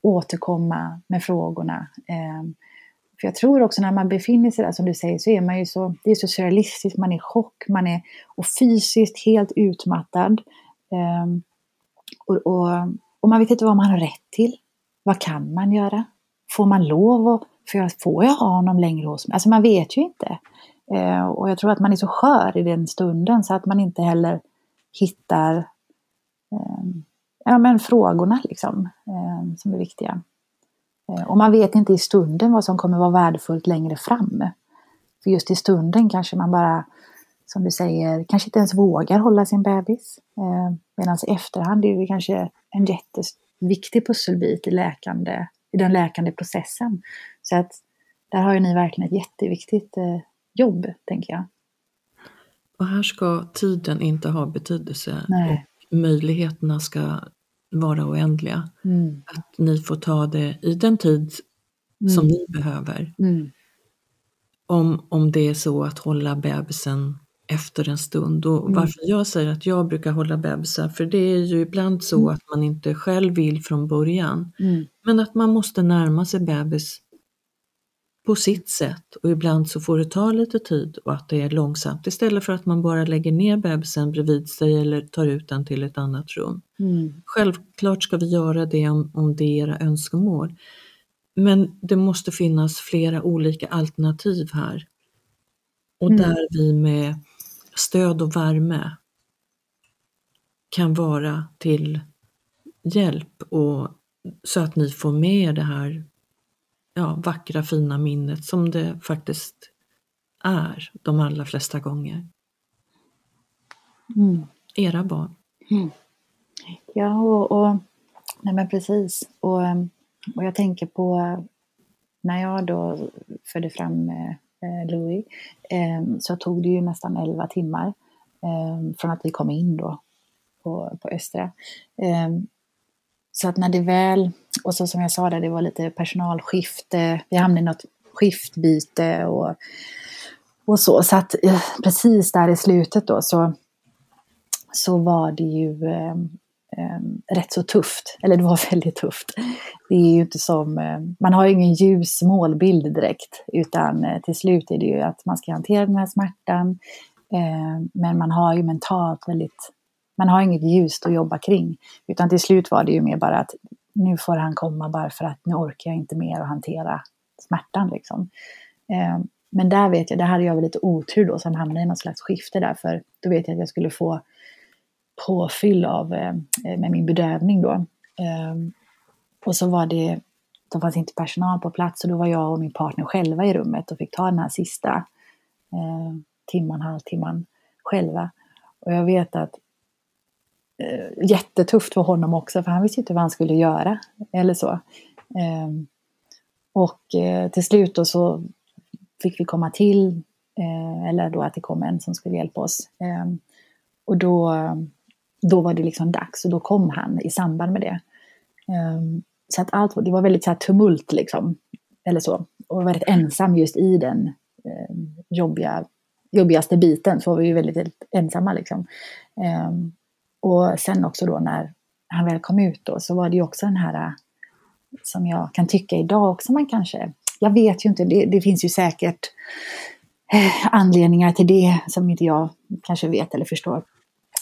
återkomma med frågorna. Eh, För jag tror också när man befinner sig där som du säger så är man ju så, det är så surrealistiskt, man är i chock, man är och fysiskt helt utmattad. Ehm, och, och, och man vet inte vad man har rätt till. Vad kan man göra? Får man lov att, får jag, får jag ha honom längre hos mig? Alltså man vet ju inte. Eh, och jag tror att man är så skör i den stunden så att man inte heller hittar ehm, ja, men frågorna liksom, ehm, som är viktiga. Eh, Och man vet inte i stunden vad som kommer vara värdefullt längre fram. För just i stunden kanske man bara, som du säger, kanske inte ens vågar hålla sin bebis. Eh, Medan i efterhand är det kanske en jätteviktig pusselbit i, läkande, i den läkande processen. Så att där har ju ni verkligen ett jätteviktigt eh, jobb, tänker jag.
Och här ska tiden inte ha betydelse.
Nej.
Möjligheterna ska vara oändliga.
Mm.
Att ni får ta det i den tid som ni behöver.
Mm.
Om, om det är så att hålla bebisen efter en stund. Och
Mm.
varför jag säger att jag brukar hålla bebisar, för det är ju ibland så att man inte själv vill från början.
Mm.
Men att man måste närma sig bebis på sitt sätt och ibland så får det ta lite tid och att det är långsamt istället för att man bara lägger ner bebisen bredvid sig eller tar ut den till ett annat rum.
Mm.
Självklart ska vi göra det om, om det är era önskemål. Men det måste finnas flera olika alternativ här. Och
Mm.
där vi med stöd och värme kan vara till hjälp och så att ni får med er det här ja, vackra fina minnet som det faktiskt är de allra flesta gånger.
Mm.
Era barn.
Ja, och, och nej men precis. Och, ehm, och jag tänker på när jag då födde fram eh, Louis eh, så tog det ju nästan 11 timmar eh, från att vi kom in då på, på Östra. Så att när det väl, och så som jag sa där, det var lite personalskifte, vi hamnade i något skiftbyte och, och så. Så att eh, precis där i slutet då så, så var det ju eh, eh, rätt så tufft. Eller det var <laughs> väldigt tufft. Det är ju inte som, eh, man har ju ingen ljus målbild direkt. Utan eh, till slut är det ju att man ska hantera den här smärtan. Eh, men man har ju mentalt väldigt, man har inget ljust att jobba kring. Utan till slut var det ju mer bara att nu får han komma bara för att nu orkar jag inte mer att hantera smärtan liksom. Eh, men där vet jag, där hade jag väl lite otur då som hamnade i något slags skifte där. För då vet jag att jag skulle få påfyll av, eh, eh med min bedövning då. Eh, och så var det, då fanns inte personal på plats och då var jag och min partner själva i rummet och fick ta den här sista eh, timman, halvtimman själva. Och jag vet att eh, jättetufft för honom också för han visste inte vad han skulle göra eller så. Eh, och eh, till slut då så fick vi komma till, eh, eller då att det kom en som skulle hjälpa oss. Eh, och då, då var det liksom dags och då kom han i samband med det. Ehm, så att allt, det var väldigt så här tumult liksom. Eller så. Och väldigt ensam just i den ehm, jobbiga, jobbigaste biten. Så var vi ju väldigt, väldigt ensamma liksom. Ehm, och sen också då när han väl kom ut då så var det ju också den här äh, som jag kan tycka idag också man kanske, jag vet ju inte, det, det finns ju säkert eh, anledningar till det som inte jag kanske vet eller förstår.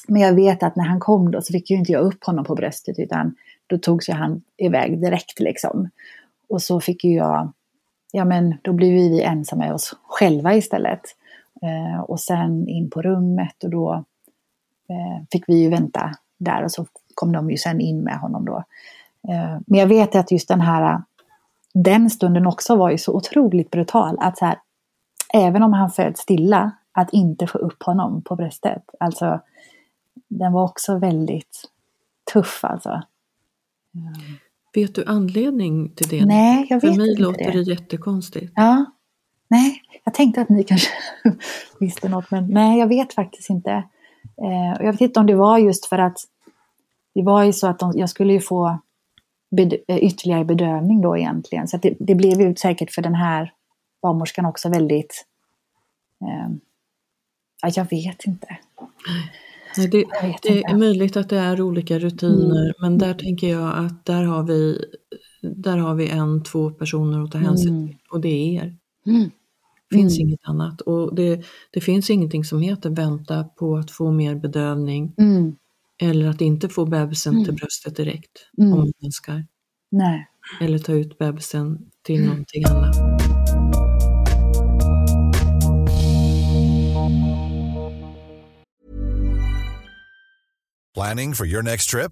Men jag vet att när han kom då så fick ju inte jag upp honom på bröstet utan då togs ju han iväg direkt liksom. Och så fick ju jag ja men då blev vi ensamma med oss själva istället. Eh, och sen in på rummet och då fick vi ju vänta där och så kom de ju sen in med honom då. Eh, men jag vet att just den här, den stunden också var ju så otroligt brutal. Att så här, även om han föds stilla, att inte få upp honom på bröstet. Alltså, den var också väldigt tuff alltså.
Vet du anledning till det?
Nej, jag vet
För mig
inte
låter
det.
det jättekonstigt.
Ja. Nej, jag tänkte att ni kanske <laughs> visste något, men nej, jag vet faktiskt inte. Eh, och jag vet inte om det var just för att det var ju så att de, jag skulle ju få bed, eh, ytterligare bedövning då egentligen. Så det, det blev ju säkert för den här barnmorskan också väldigt... Eh, ja, jag vet inte.
Nej, det, det är möjligt att det är olika rutiner,
Mm.
men där tänker jag att där har vi, där har vi en, två personer att ta hänsyn
Mm.
till och det är er.
Mm.
Det finns
Mm.
inget annat och det, det finns ingenting som heter vänta på att få mer bedövning
Mm.
eller att inte få bebisen
Mm.
till bröstet direkt
Mm.
om man önskar.
Nej.
Eller ta ut bebisen till
Mm.
någonting annat.
Planning for your next trip?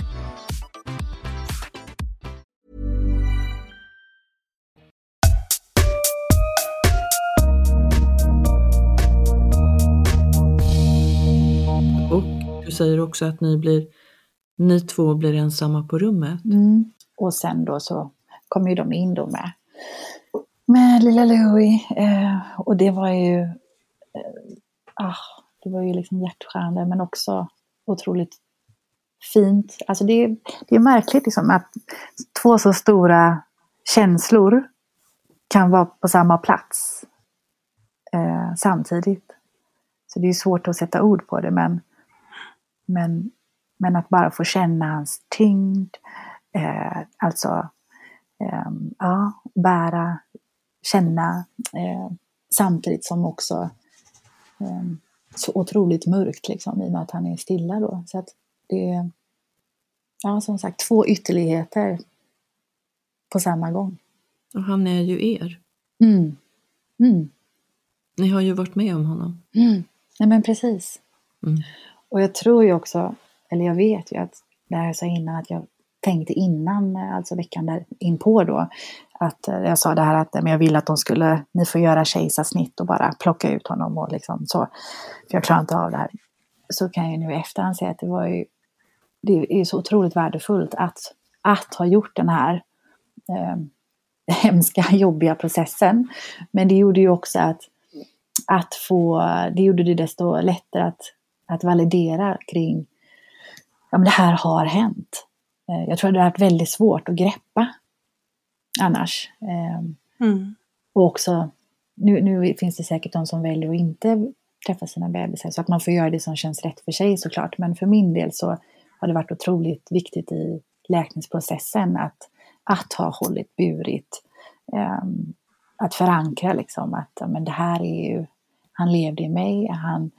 Du säger också att ni, blir, ni två blir ensamma på rummet.
Mm. Och sen då så kom ju de in då med, med lilla Louie. Eh, och det var ju, eh, ah, det var ju liksom hjärtskärande men också otroligt fint. Alltså det, är- det är märkligt liksom att två så stora känslor kan vara på samma plats eh, samtidigt. Så det är svårt att sätta ord på det men, men, men att bara få känna hans tyngd, eh, alltså eh, ja, bära, känna eh, samtidigt som också eh, så otroligt mörkt liksom i och med att han är stilla då. Så att det är, ja som sagt, två ytterligheter på samma gång.
Och han är ju er.
Mm. Mm.
Ni har ju varit med om honom.
Mm. Nej men precis.
Mm.
Och jag tror ju också, eller jag vet ju att det här jag sa innan att jag tänkte innan, alltså veckan där inpå då, att eh, jag sa det här att eh, men jag vill att de skulle, ni får göra kejsarsnitt och bara plocka ut honom och liksom så. För jag klarar inte av det här. Så kan jag ju nu i efterhand säga att det var ju, det är så otroligt värdefullt att, att ha gjort den här eh, <laughs> hemska, jobbiga processen. Men det gjorde ju också att, att få, det gjorde det desto lättare att, att validera kring, ja men det här har hänt. Eh, Jag tror det har varit väldigt svårt att greppa annars. Eh,
Mm.
Och också, nu, nu finns det säkert de som väljer att inte träffa sina bebisar, så att man får göra det som känns rätt för sig såklart. Men för min del så har det varit otroligt viktigt i läkningsprocessen att, att ha hållit, burit, ehm, att förankra liksom att men det här är ju, han levde i mig, han,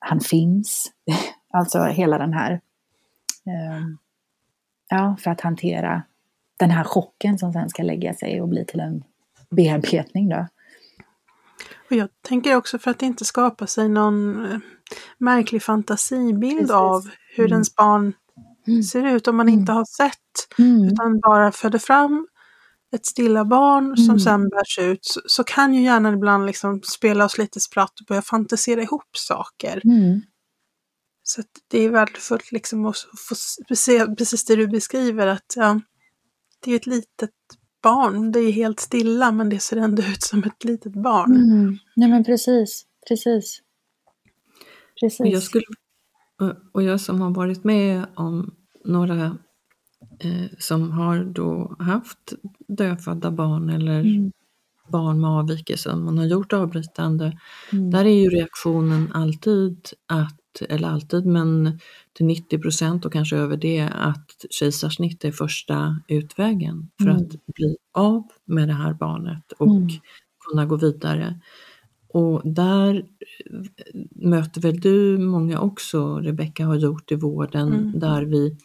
han finns. <laughs> alltså hela den här, ehm, ja, för att hantera den här chocken som sen ska lägga sig och bli till en bearbetning då.
Och jag tänker också för att inte skapa sig någon eh, märklig fantasibild
Precis.
av hur
Mm.
ens barn
Mm.
ser ut om man
Mm.
inte har sett
Mm.
utan bara föder fram ett stilla barn som sen bärs ut så, så kan ju hjärnan ibland liksom spela oss lite spratt och börja fantisera ihop saker.
Mm.
Så att det är värdefullt liksom att få se precis det du beskriver att ja, det är ett litet barn, det är helt stilla men det ser ändå ut som ett litet barn.
Mm. Nej men precis, precis. Precis.
Och jag, skulle, och jag som har varit med om några som har då haft dödfödda barn eller
Mm.
barn med avvikelse, man har gjort avbrytande,
Mm.
där är ju reaktionen alltid att, eller alltid, men till 90 procent och kanske över det, att kejsarsnitt är första utvägen för
Mm.
att bli av med det här barnet och
Mm.
kunna gå vidare. Och där eh, möter väl du många också, Rebecka har gjort i vården,
Mm.
där vi,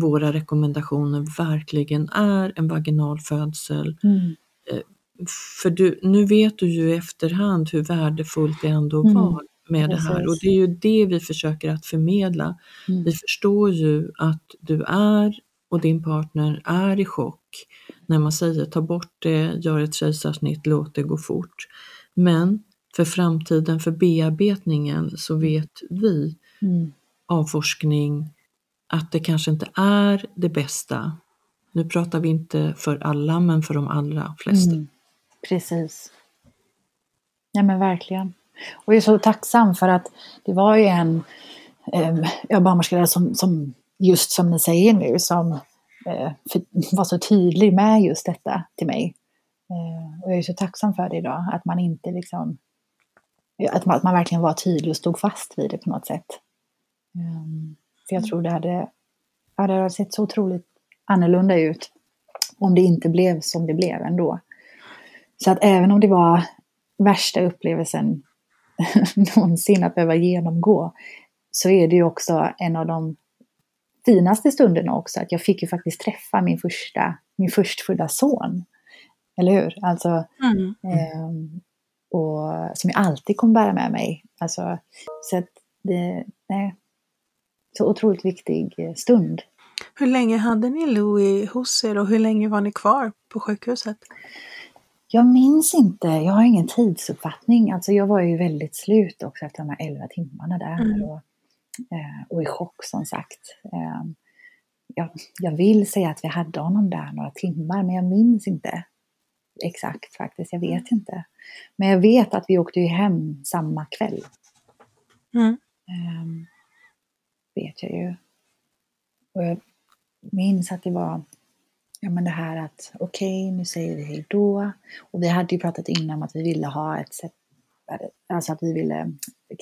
våra rekommendationer verkligen är en vaginal födsel.
Mm.
För du, nu vet du ju i efterhand hur värdefullt det ändå
Mm.
var med det här och det är ju det vi försöker att förmedla.
Mm.
Vi förstår ju att du är och din partner är i chock när man säger ta bort det, gör ett kejsarsnitt, låt det gå fort. Men för framtiden, för bearbetningen så vet vi
Mm.
av forskning att det kanske inte är det bästa. Nu pratar vi inte för alla men för de allra flesta.
Mm. Precis. Ja men verkligen. Och jag är så tacksam för att det var ju en eh, barnmorska där som, som just som ni säger nu som eh, för, var så tydlig med just detta till mig. Eh, och jag är så tacksam för det idag, att man inte liksom att man, att man verkligen var tydlig och stod fast vid det på något sätt. Um, för jag tror det hade, ja, det hade sett så otroligt annorlunda ut om det inte blev som det blev ändå. Så att även om det var värsta upplevelsen <laughs> någonsin att behöva genomgå så är det ju också en av de finaste stunderna också. Att jag fick ju faktiskt träffa min första, min förstfödda son. Eller hur? Alltså,
Mm.
Ehm, och som jag alltid kommer bära med mig. Alltså, så att det, nej, så otroligt viktig eh, stund.
Hur länge hade ni Louie hos er och hur länge var ni kvar på sjukhuset?
Jag minns inte, jag har ingen tidsuppfattning. Alltså jag var ju väldigt slut också efter de här 11 timmarna där.
Mm.
Och, eh, och i chock som sagt. Eh, jag, jag vill säga att vi hade honom där några timmar men jag minns inte exakt faktiskt. Jag vet inte. Men jag vet att vi åkte ju hem samma kväll.
Mm.
Ehm, vet jag ju. Och jag minns att det var ja, men det här att okej, nu säger vi hej då. Och vi hade ju pratat innan om att vi ville ha ett sätt, alltså att vi ville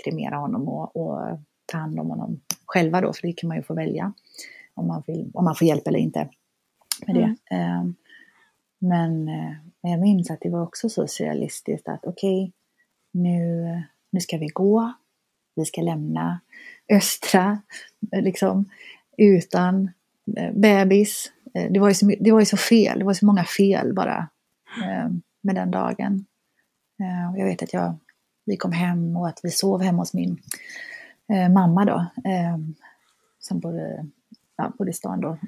kremera honom och, och ta hand om honom själva då, för det kan man ju få välja om man, vill, om man får hjälp eller inte med det. Ehm, men, men jag minns att det var också så surrealistiskt att okej, nu, nu ska vi gå, vi ska lämna Östra, eh, liksom, utan eh, bebis. Eh, det var, ju så, det var ju så fel, det var så många fel bara med den dagen. Jag vet att jag, vi kom hem och att vi sov hemma hos min mamma då, som bodde, ja, bodde i stan då.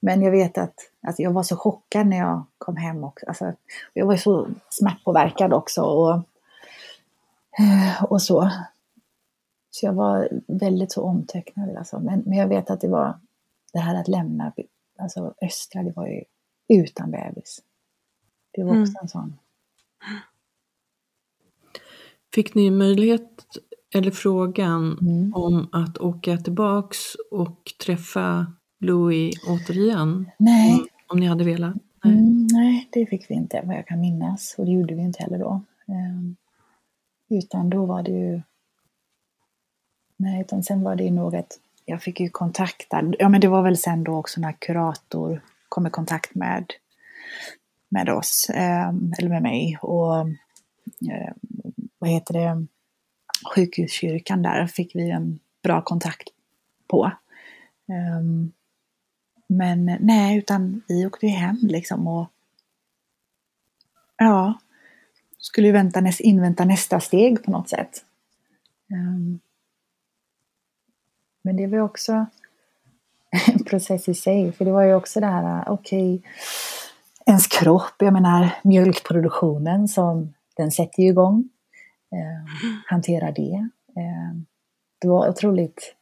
Men jag vet att alltså jag var så chockad när jag kom hem också. Alltså, jag var så smärtpåverkad också och, och så. Så jag var väldigt så omtöcknad. Alltså. Men, men jag vet att det var det här att lämna alltså Östra, det var ju utan bebis. Det var också
Mm.
en sån.
Fick ni möjlighet eller frågan
Mm.
om att åka tillbaks och träffa Louis återigen?
Nej,
Om, om ni hade velat? Nej.
Mm, nej, det fick vi inte vad jag kan minnas. Och det gjorde vi inte heller då. Ehm, utan då var det ju... Nej, utan sen var det ju nog att Jag fick ju kontakta... Ja, men det var väl sen då också när kurator kom i kontakt med, med oss, eh, eller med mig. Och eh, vad heter det? Sjukhuskyrkan där fick vi en bra kontakt på. Um, men nej, utan vi åkte ju hem liksom och ja, skulle ju vänta, invänta nästa steg på något sätt. Um, men det var också en process i sig, för det var ju också det här, okej, ens kropp, jag menar mjölkproduktionen som den sätter ju igång. Eh, hantera det. Eh, det var otroligt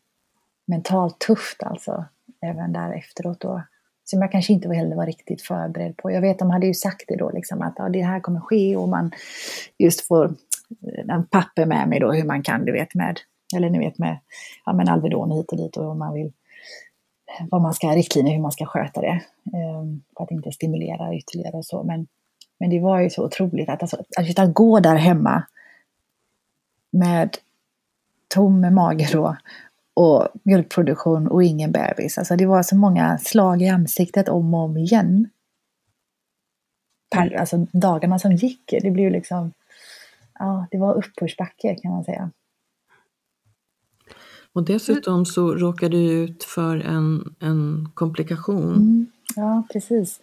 mentalt tufft alltså, även där efteråt då. Som jag kanske inte heller var riktigt förberedd på. Jag vet, de hade ju sagt det då, liksom, att ja, det här kommer ske och man just får eh, en papper med mig då hur man kan, du vet, med, eller ni vet med, ja men Alvedon hit och dit och om man vill, vad man ska, ha riktlinjer hur man ska sköta det. Eh, för att inte stimulera ytterligare och så. Men, men det var ju så otroligt att, alltså, att, att gå där hemma med tom mage då och mjölkproduktion och ingen bebis. Alltså det var så många slag i ansiktet om och om igen. Per, alltså dagarna som gick, det blev liksom, ja det var uppförsbacke kan man säga.
Och dessutom så råkade du ut för en, en komplikation.
Mm, ja, precis.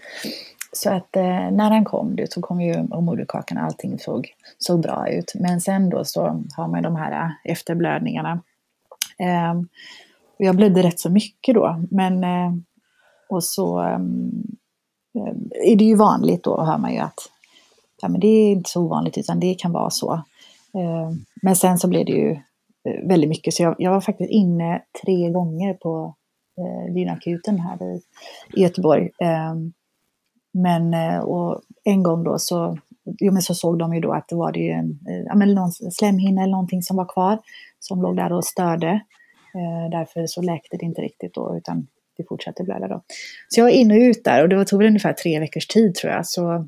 Så att eh, när han kom så kom ju moderkakan och allting såg, såg bra ut. Men sen då så har man de här eh, efterblödningarna Eh, jag blödde rätt så mycket då, men eh, och så ehm, eh, är det ju vanligt då, hör man ju att ja, men det är inte så ovanligt utan det kan vara så. Ehm, men sen så blev det ju Eh, väldigt mycket så jag, jag var faktiskt inne tre gånger på eh, Lynakuten här i, i Göteborg. Ehm, eh, men och en gång då så, jo, men så såg de ju då att det var det ju en eh, ja, men någon slemhinna eller någonting som var kvar som låg där och störde. Eh, därför så läkte det inte riktigt då utan det fortsatte blöda då. Så jag var in och ut där och det tog väl ungefär tre veckors tid tror jag. Så,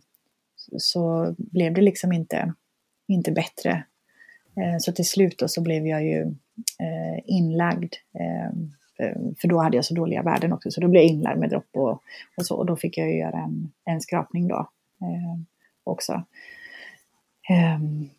så blev det liksom inte, inte bättre. Eh, så till slut då så blev jag ju eh, inlagd. Eh, för då hade jag så dåliga värden också, så då blev jag inlagd med dropp och, och så. Och då fick jag ju göra en, en skrapning då också.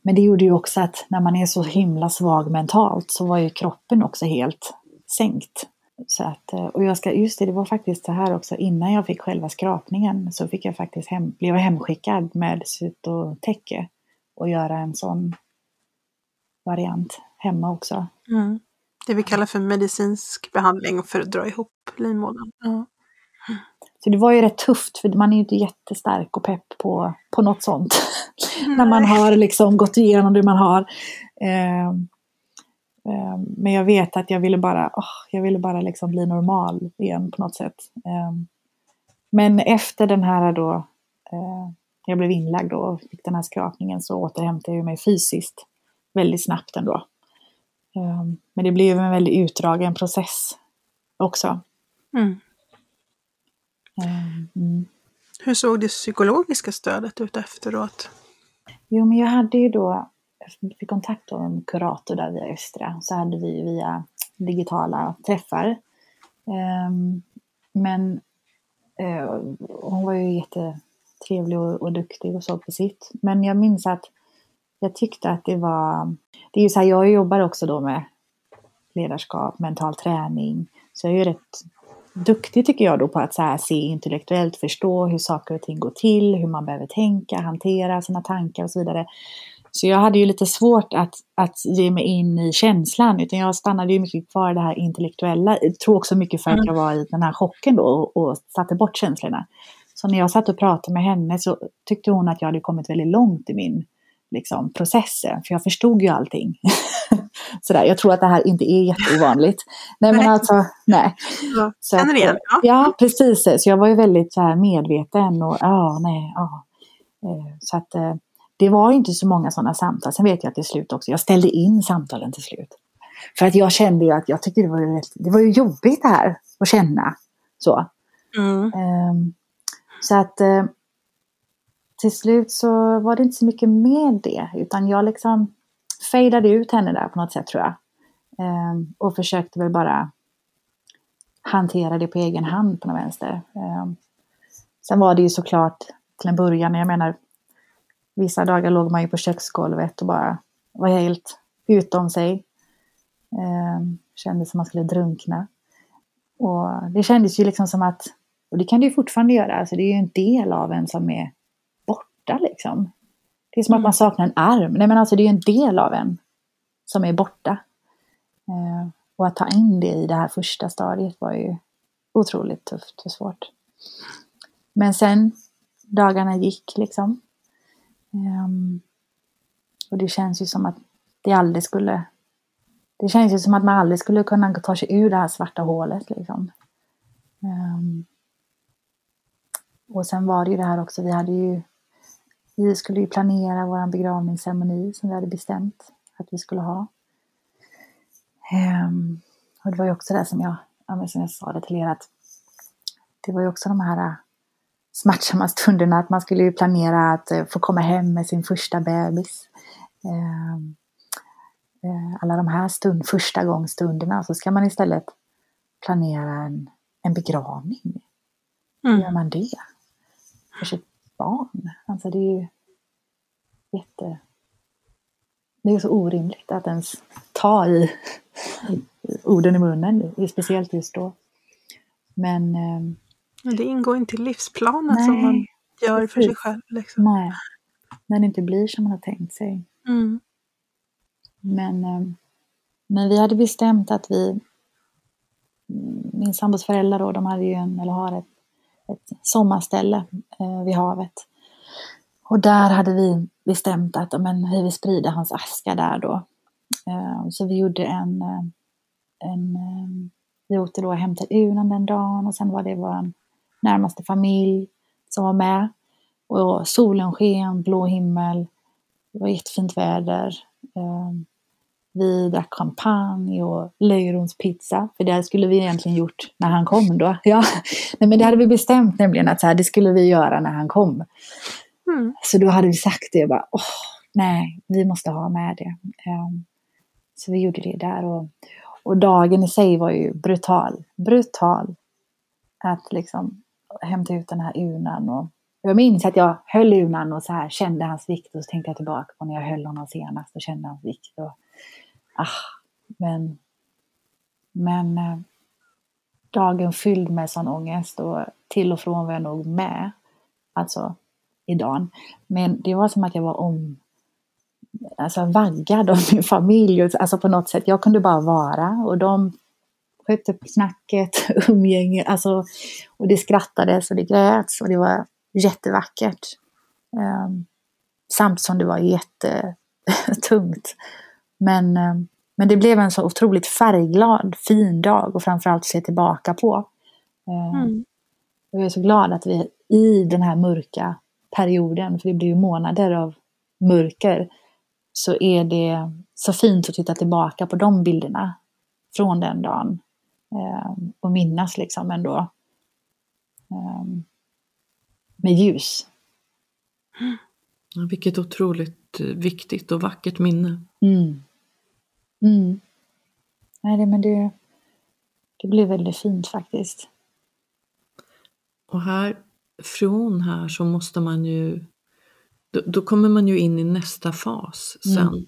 Men det gjorde ju också att när man är så himla svag mentalt så var ju kroppen också helt sänkt. Så att, och jag ska, just det, det var faktiskt så här också, innan jag fick själva skrapningen så fick jag faktiskt hem, blev jag hemskickad med cytotäcke och göra en sån variant hemma också.
Mm. Det vi kallar för medicinsk behandling för att dra ihop livmodern. Ja.
Så det var ju rätt tufft för man är ju inte jättestark och pepp på, på något sånt. <laughs> När man har liksom gått igenom det man har. Eh, eh, men jag vet att jag ville bara, oh, jag ville bara liksom bli normal igen på något sätt. Eh, men efter den här då, eh, jag blev inlagd och fick den här skrapningen så återhämtade jag mig fysiskt väldigt snabbt ändå. Eh, men det blev en väldigt utdragen process också. Mm.
Mm. Hur såg det psykologiska stödet ut efteråt?
Jo, men jag hade ju då, jag fick kontakt med en kurator där via Östra, så hade vi via digitala träffar. Um, men uh, hon var ju jättetrevlig och, och duktig och så på sitt. Men jag minns att jag tyckte att det var, det är ju så här, jag jobbar också då med ledarskap, mental träning, så jag är ju rätt duktig tycker jag då på att så här, se intellektuellt, förstå hur saker och ting går till, hur man behöver tänka, hantera sina tankar och så vidare. Så jag hade ju lite svårt att, att ge mig in i känslan, utan jag stannade ju mycket kvar i det här intellektuella. Jag tror också mycket för att jag var i den här chocken då och, och satte bort känslorna. Så när jag satt och pratade med henne så tyckte hon att jag hade kommit väldigt långt i min liksom, processer, för jag förstod ju allting. <laughs> Sådär, jag tror att det här inte är jätteovanligt. <laughs> Nej men alltså, nej.
Ja, så att, igen.
Ja. ja, precis. Så jag var ju väldigt så här, medveten och ja, nej, ja. Eh, så att eh, det var inte så många sådana samtal. Sen vet jag att till slut också, jag ställde in samtalen till slut. För att jag kände ju att jag tyckte det var, det var ju jobbigt det här att känna så. Mm. Um, så att uh, till slut så var det inte så mycket med det, utan jag liksom fejdade ut henne där på något sätt tror jag. Um, och försökte väl bara hantera det på egen hand på något vänster. Um, sen var det ju såklart till en början, jag menar, vissa dagar låg man ju på köksgolvet och bara var helt utom sig. Ehm, um, kände som man skulle drunkna. Och det kändes ju liksom som att, och det kan det ju fortfarande göra, alltså det är ju en del av en som är borta liksom. Det är som mm. att man saknar en arm. Nej men alltså det är ju en del av en som är borta. Eh, och att ta in det i det här första stadiet var ju otroligt tufft och svårt. Men sen dagarna gick liksom. Um, och det känns ju som att det aldrig skulle... Det känns ju som att man aldrig skulle kunna ta sig ur det här svarta hålet liksom. Um, och sen var det ju det här också, vi hade ju... Vi skulle ju planera vår begravningsceremoni som vi hade bestämt att vi skulle ha. Um, och det var ju också det som jag, som jag sa det till er att det var ju också de här smärtsamma stunderna att man skulle ju planera att eh, få komma hem med sin första bebis. Eh, alla de här stund, första gångstunderna så ska man istället planera en, en begravning. Hur mm. gör man det? För sitt barn. Alltså det är ju jätte... Det är så orimligt att ens ta i <laughs> orden i munnen, speciellt just då. Men ehm,
men det ingår inte i livsplanen Nej, som man gör för sig själv. Liksom.
Nej, när det inte blir som man har tänkt sig. Mm. Men, eh, men vi hade bestämt att vi, min sambos föräldrar då, de hade ju en, eller har ett, ett sommarställe eh, vid havet. Och där hade vi bestämt att men, vi vill sprida hans aska där då. Eh, så vi gjorde en, eh, en eh, vi åkte då och hämtade urnan den dagen och sen var det vår närmaste familj som var med. Och solen sken, blå himmel, det var jättefint väder. Eh, vi drack champagne och löjromspizza, för det skulle vi egentligen gjort när han kom då. <laughs> Ja. Nej, men det hade vi bestämt nämligen att så här, det skulle vi göra när han kom. Mm. Så då hade vi sagt det, bara, Åh, nej, vi måste ha med det. Um, så vi gjorde det där och, och dagen i sig var ju brutal. Brutal. Att liksom hämta ut den här urnan. Och jag minns att jag höll urnan och så här kände hans vikt och så tänkte jag tillbaka på när jag höll honom senast och kände hans vikt. Och, ah, men men eh, dagen fylld med sån ångest och till och från var jag nog med. Alltså i dagen. Men det var som att jag var om alltså vaggad av min familj. Alltså på något sätt. Jag kunde bara vara och de skötte på snacket, <laughs> umgänge, alltså, och det skrattades och det gräts och det var jättevackert. Um, samt som det var jättetungt. <laughs> Men, um, men det blev en så otroligt färgglad, fin dag och framförallt se tillbaka på. Um, mm. Jag är så glad att vi i den här mörka perioden, för det blir ju månader av mörker, så är det så fint att titta tillbaka på de bilderna från den dagen eh, och minnas liksom ändå eh, med ljus.
Vilket otroligt eh, viktigt och vackert minne.
Mm. Mm. Nej, det, men det, det blir väldigt fint faktiskt.
Och här, från här så måste man ju, då, då kommer man ju in i nästa fas sen. Mm.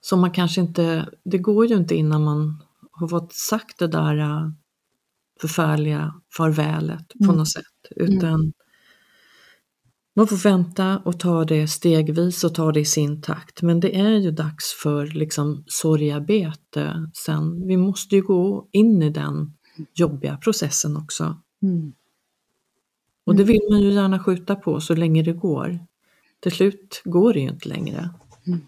Som man kanske inte, det går ju inte innan man har fått sagt det där äh, förfärliga farvälet på mm. något sätt. Utan mm. Man får vänta och ta det stegvis och ta det i sin takt. Men det är ju dags för liksom sorgarbete sen. Vi måste ju gå in i den jobbiga processen också. Mm. Och det mm. vill man ju gärna skjuta på så länge det går. Till slut går det ju inte längre. Mm.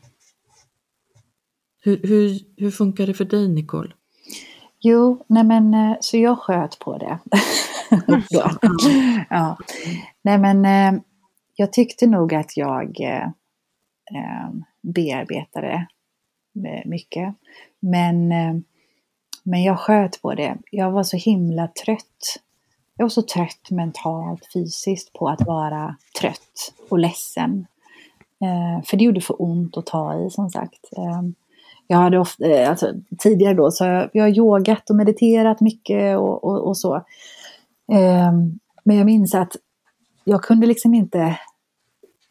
Hur, hur, hur funkar det för dig Nicole?
Jo, nej men eh, så jag sköt på det. <laughs> ja. Nej men eh, jag tyckte nog att jag eh, eh bearbetade mycket. Men, eh, men jag sköt på det. Jag var så himla trött. Jag var så trött mentalt, fysiskt på att vara trött och ledsen. Eh, för det gjorde för ont att ta i som sagt jag hade ofta, eh, alltså, tidigare då, så jag, jag har yogat och mediterat mycket och, och, och så. Eh, men jag minns att jag kunde liksom inte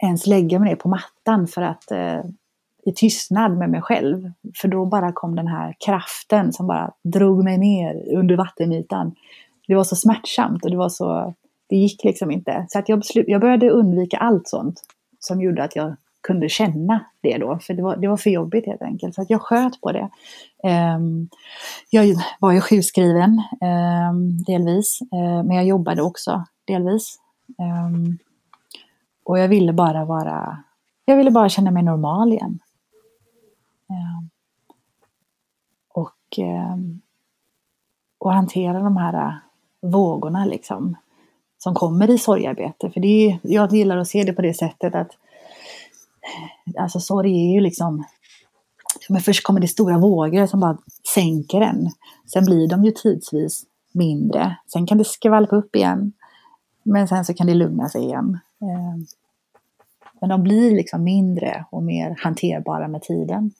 ens lägga mig ner på mattan för att eh, i tystnad med mig själv. För då bara kom den här kraften som bara drog mig ner under vattenytan. Det var så smärtsamt och det var så, det gick liksom inte. Så att jag, beslut, jag började undvika allt sånt som gjorde att jag kunde känna det då, för det var, det var för jobbigt helt enkelt. Så att jag sköt på det. Um, jag var ju sjukskriven um, delvis, uh, men jag jobbade också delvis. Um, och jag ville bara vara, jag ville bara känna mig normal igen. Ja. och, ehm, och hantera de här äh, vågorna liksom som kommer i sorgarbete. För det är, jag gillar att se det på det sättet att alltså sorg är ju liksom men först kommer det stora vågor som bara sänker en. Sen blir de ju tidsvis mindre. Sen kan det skvalpa upp igen. Men sen så kan det lugna sig igen. Eh, men de blir liksom mindre och mer hanterbara med tiden.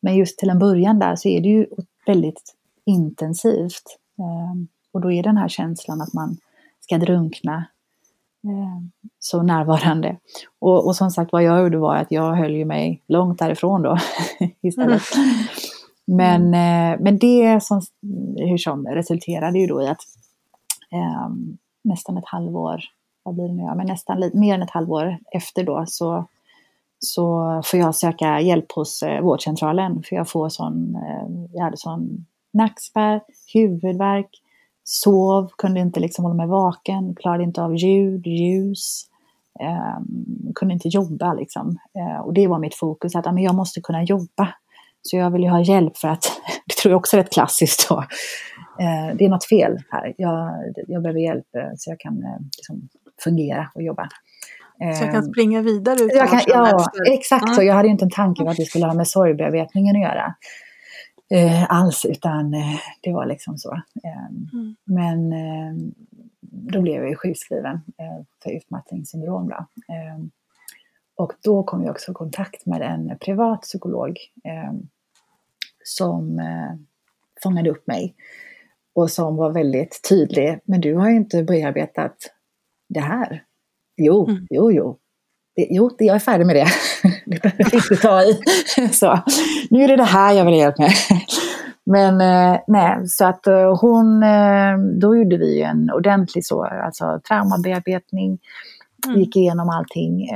Men just till en början där så är det ju väldigt intensivt. Eh, och då är den här känslan att man ska drunkna Eh, så närvarande. Och, och som sagt vad jag gjorde var att jag höll ju mig långt därifrån då <laughs> istället. Mm. Men, eh, men det som, hur som resulterade ju då i att eh, nästan ett halvår, vad blir det nu, ja, men nästan mer än ett halvår efter då så, så får jag söka hjälp hos eh, vårdcentralen för jag får sån, eh, jag hade sån nackspärr, huvudvärk, sov, kunde inte liksom hålla mig vaken, klarade inte av ljud, ljus, eh, kunde inte jobba liksom. Eh, och det var mitt fokus, att men jag måste kunna jobba. Så jag vill ju ha hjälp för att, <laughs> det tror jag också är rätt klassiskt då, eh, det är något fel här. Jag, jag behöver hjälp eh, så jag kan liksom, fungera och jobba.
Så jag kan ehm, springa vidare ut
jag kan, Ja, exakt mm. så. Jag hade ju inte en tanke på att det skulle ha med sorgbearbetningen att göra eh, alls, utan eh, det var liksom så. Eh, mm. Men eh, då blev jag sjukskriven eh, för utmattningssyndrom. Då. Ehm, och då kom jag också i kontakt med en privat psykolog ehm, som eh, fångade upp mig och som var väldigt tydlig. Men du har ju inte bearbetat det här. Jo, mm. jo, jo, det, jo, jag är färdig med det. <laughs> Det behöver inte ta i. <laughs> Så, nu är det det här jag vill ha hjälp med. <laughs> Men eh, nej, så att eh, hon, eh, då gjorde vi en ordentlig så, alltså traumabearbetning, mm. gick igenom allting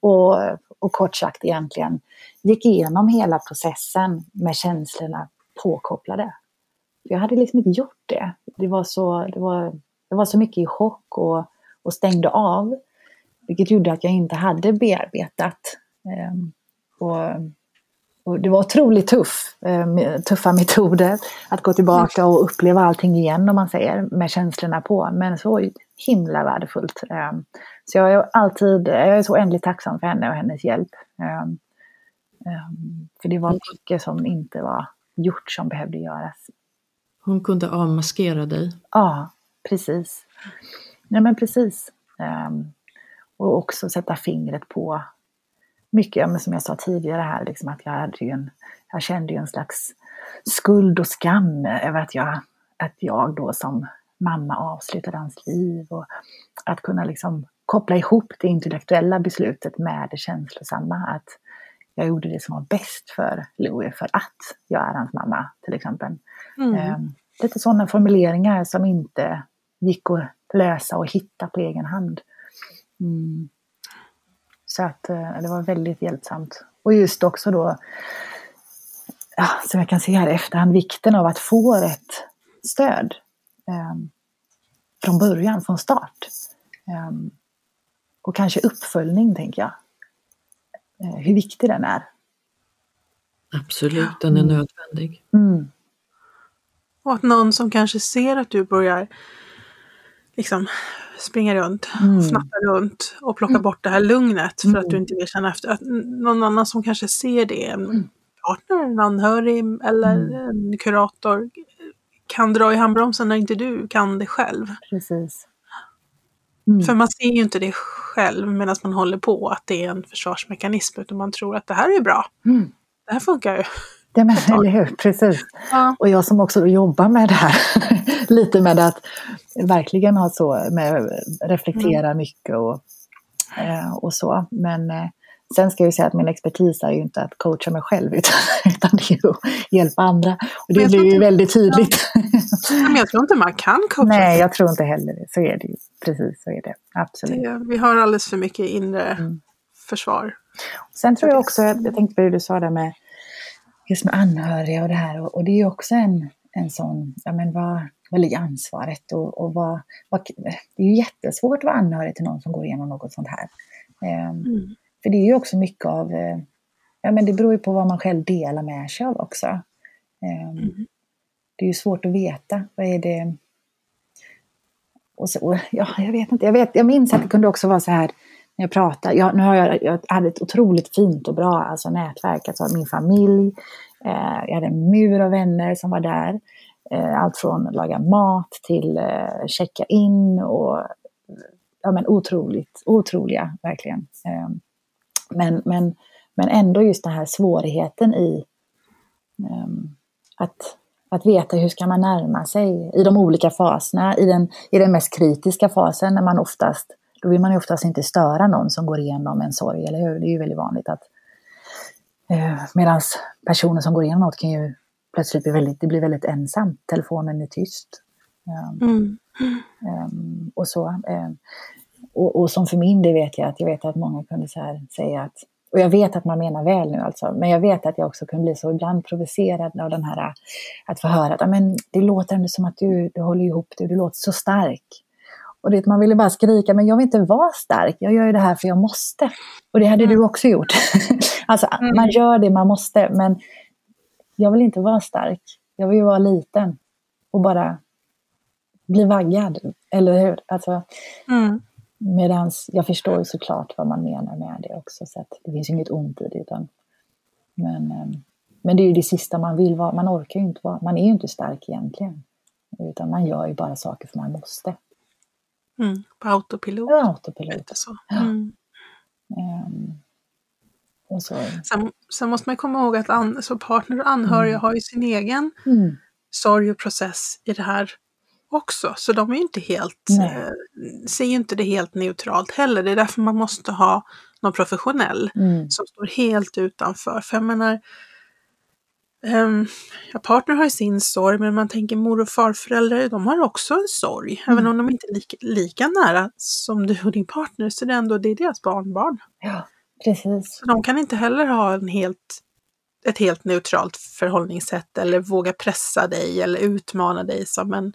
och, och kort sagt egentligen gick igenom hela processen med känslorna påkopplade. Jag hade liksom inte gjort det. Det var så, det var, det var så mycket i chock och, och stängde av. Vilket gjorde att jag inte hade bearbetat. Ehm, och, och det var otroligt tuff, ehm, tuffa metoder att gå tillbaka och uppleva allting igen om man säger, med känslorna på. Men så himla värdefullt. Ehm, så jag är alltid, jag är så oändligt tacksam för henne och hennes hjälp. För det var mycket som inte var gjort som behövde göras.
Hon kunde avmaskera dig?
Ja, precis. Ja men precis. Och också sätta fingret på mycket, som jag sa tidigare här, liksom att jag, hade en, jag kände ju en slags skuld och skam över att jag, att jag då som mamma avslutade hans liv och att kunna liksom koppla ihop det intellektuella beslutet med det känslosamma. Att jag gjorde det som var bäst för Louis för att jag är hans mamma till exempel. Mm. Eh, lite sådana formuleringar som inte gick att lösa och hitta på egen hand. Mm. Så att eh, det var väldigt hjälpsamt. Och just också då, ja, som jag kan se här i efterhand, vikten av att få rätt stöd. Eh, från början, från start. Eh, och kanske uppföljning, tänker jag. Eh, hur viktig den är.
Absolut, den är mm. nödvändig.
Mm. Och att någon som kanske ser att du börjar liksom springa runt, mm. fnatta runt och plocka mm. bort det här lugnet för att du mm. inte vill känna efter. Att någon annan som kanske ser det, en mm. partner, en anhörig eller mm. en kurator kan dra i handbromsen när inte du kan det själv.
Precis.
Mm. För man ser ju inte det själv medan man håller på att det är en försvarsmekanism utan man tror att det här är bra. Mm. Det här funkar ju.
Ja, men, eller hur, precis. Ja. Och jag som också jobbar med det här, <laughs> lite med att verkligen ha så, med reflektera mm. mycket och, eh, och så. Men eh, sen ska jag säga att min expertis är ju inte att coacha mig själv <laughs> utan, utan det är att hjälpa andra. Och det blir ju väldigt tydligt.
Ja. Men jag tror inte man kan coacha.
Nej, jag tror inte heller det. Så är det ju. Precis, så är det. Absolut.
Det, vi har alldeles för mycket inre mm. försvar.
Sen tror jag också, jag tänkte på det du sa där med just med anhöriga och det här. Och, och det är ju också en, en sån, ja men vad, vad ligger ansvaret och, och vad, vad, det är ju jättesvårt att vara anhörig till någon som går igenom något sånt här. Eh, mm. För det är ju också mycket av, eh, ja men det beror ju på vad man själv delar med sig av också. Eh, mm. Det är ju svårt att veta, vad är det... Och så, ja, jag vet inte, jag, vet, jag minns att det kunde också vara så här jag pratar, jag, nu har jag, jag hade ett otroligt fint och bra alltså, nätverk, alltså min familj, eh, jag hade en mur av vänner som var där. Eh, allt från att laga mat till eh, checka in och ja, men otroligt, otroliga verkligen. Eh, men, men, men ändå just den här svårigheten i ehm, att, att veta hur ska man närma sig i de olika faserna. I den, I den mest kritiska fasen när man oftast, då vill man ju oftast inte störa någon som går igenom en sorg, eller hur? Det är ju väldigt vanligt att eh, Medan personer som går igenom något kan ju plötsligt bli väldigt, det blir väldigt ensamt, telefonen är tyst. Um, mm. um, och så. Um, och, och, som för min del vet jag att jag vet att många kunde så här säga att och jag vet att man menar väl nu alltså, men jag vet att jag också kunde bli så ibland provocerad av den här att få höra att men, det låter ändå som att du, du håller ihop det, du låter så stark. Och det, man ville bara skrika, men jag vill inte vara stark, jag gör ju det här för jag måste. Och det hade mm. du också gjort. <laughs> alltså mm. man gör det man måste, men jag vill inte vara stark. Jag vill ju vara liten och bara bli vaggad, eller hur? Alltså, mm. Medan jag förstår såklart vad man menar med det också, så det finns inget ont i det. Utan, men, ehm, men det är ju det sista man vill vara, man orkar ju inte vara, man är ju inte stark egentligen. Utan man gör ju bara saker för man måste.
Mm, på autopilot.
Ja, autopilot. Så. Mm. Um,
och så. Sen, sen, måste man komma ihåg att an, så partner och anhöriga mm. har ju sin egen mm. sorg och process i det här också. Så de är inte helt, eh, ser ju inte det helt neutralt heller. Det är därför man måste ha någon professionell mm. som står helt utanför. För jag menar, um, ja, partner har ju sin sorg, men man tänker mor och farföräldrar, de har också en sorg. Mm. Även om de inte är lika, lika nära som du och din partner, så det är ändå det är deras barnbarn.
Ja, precis.
Så de kan inte heller ha en helt ett helt neutralt förhållningssätt eller våga pressa dig eller utmana dig som en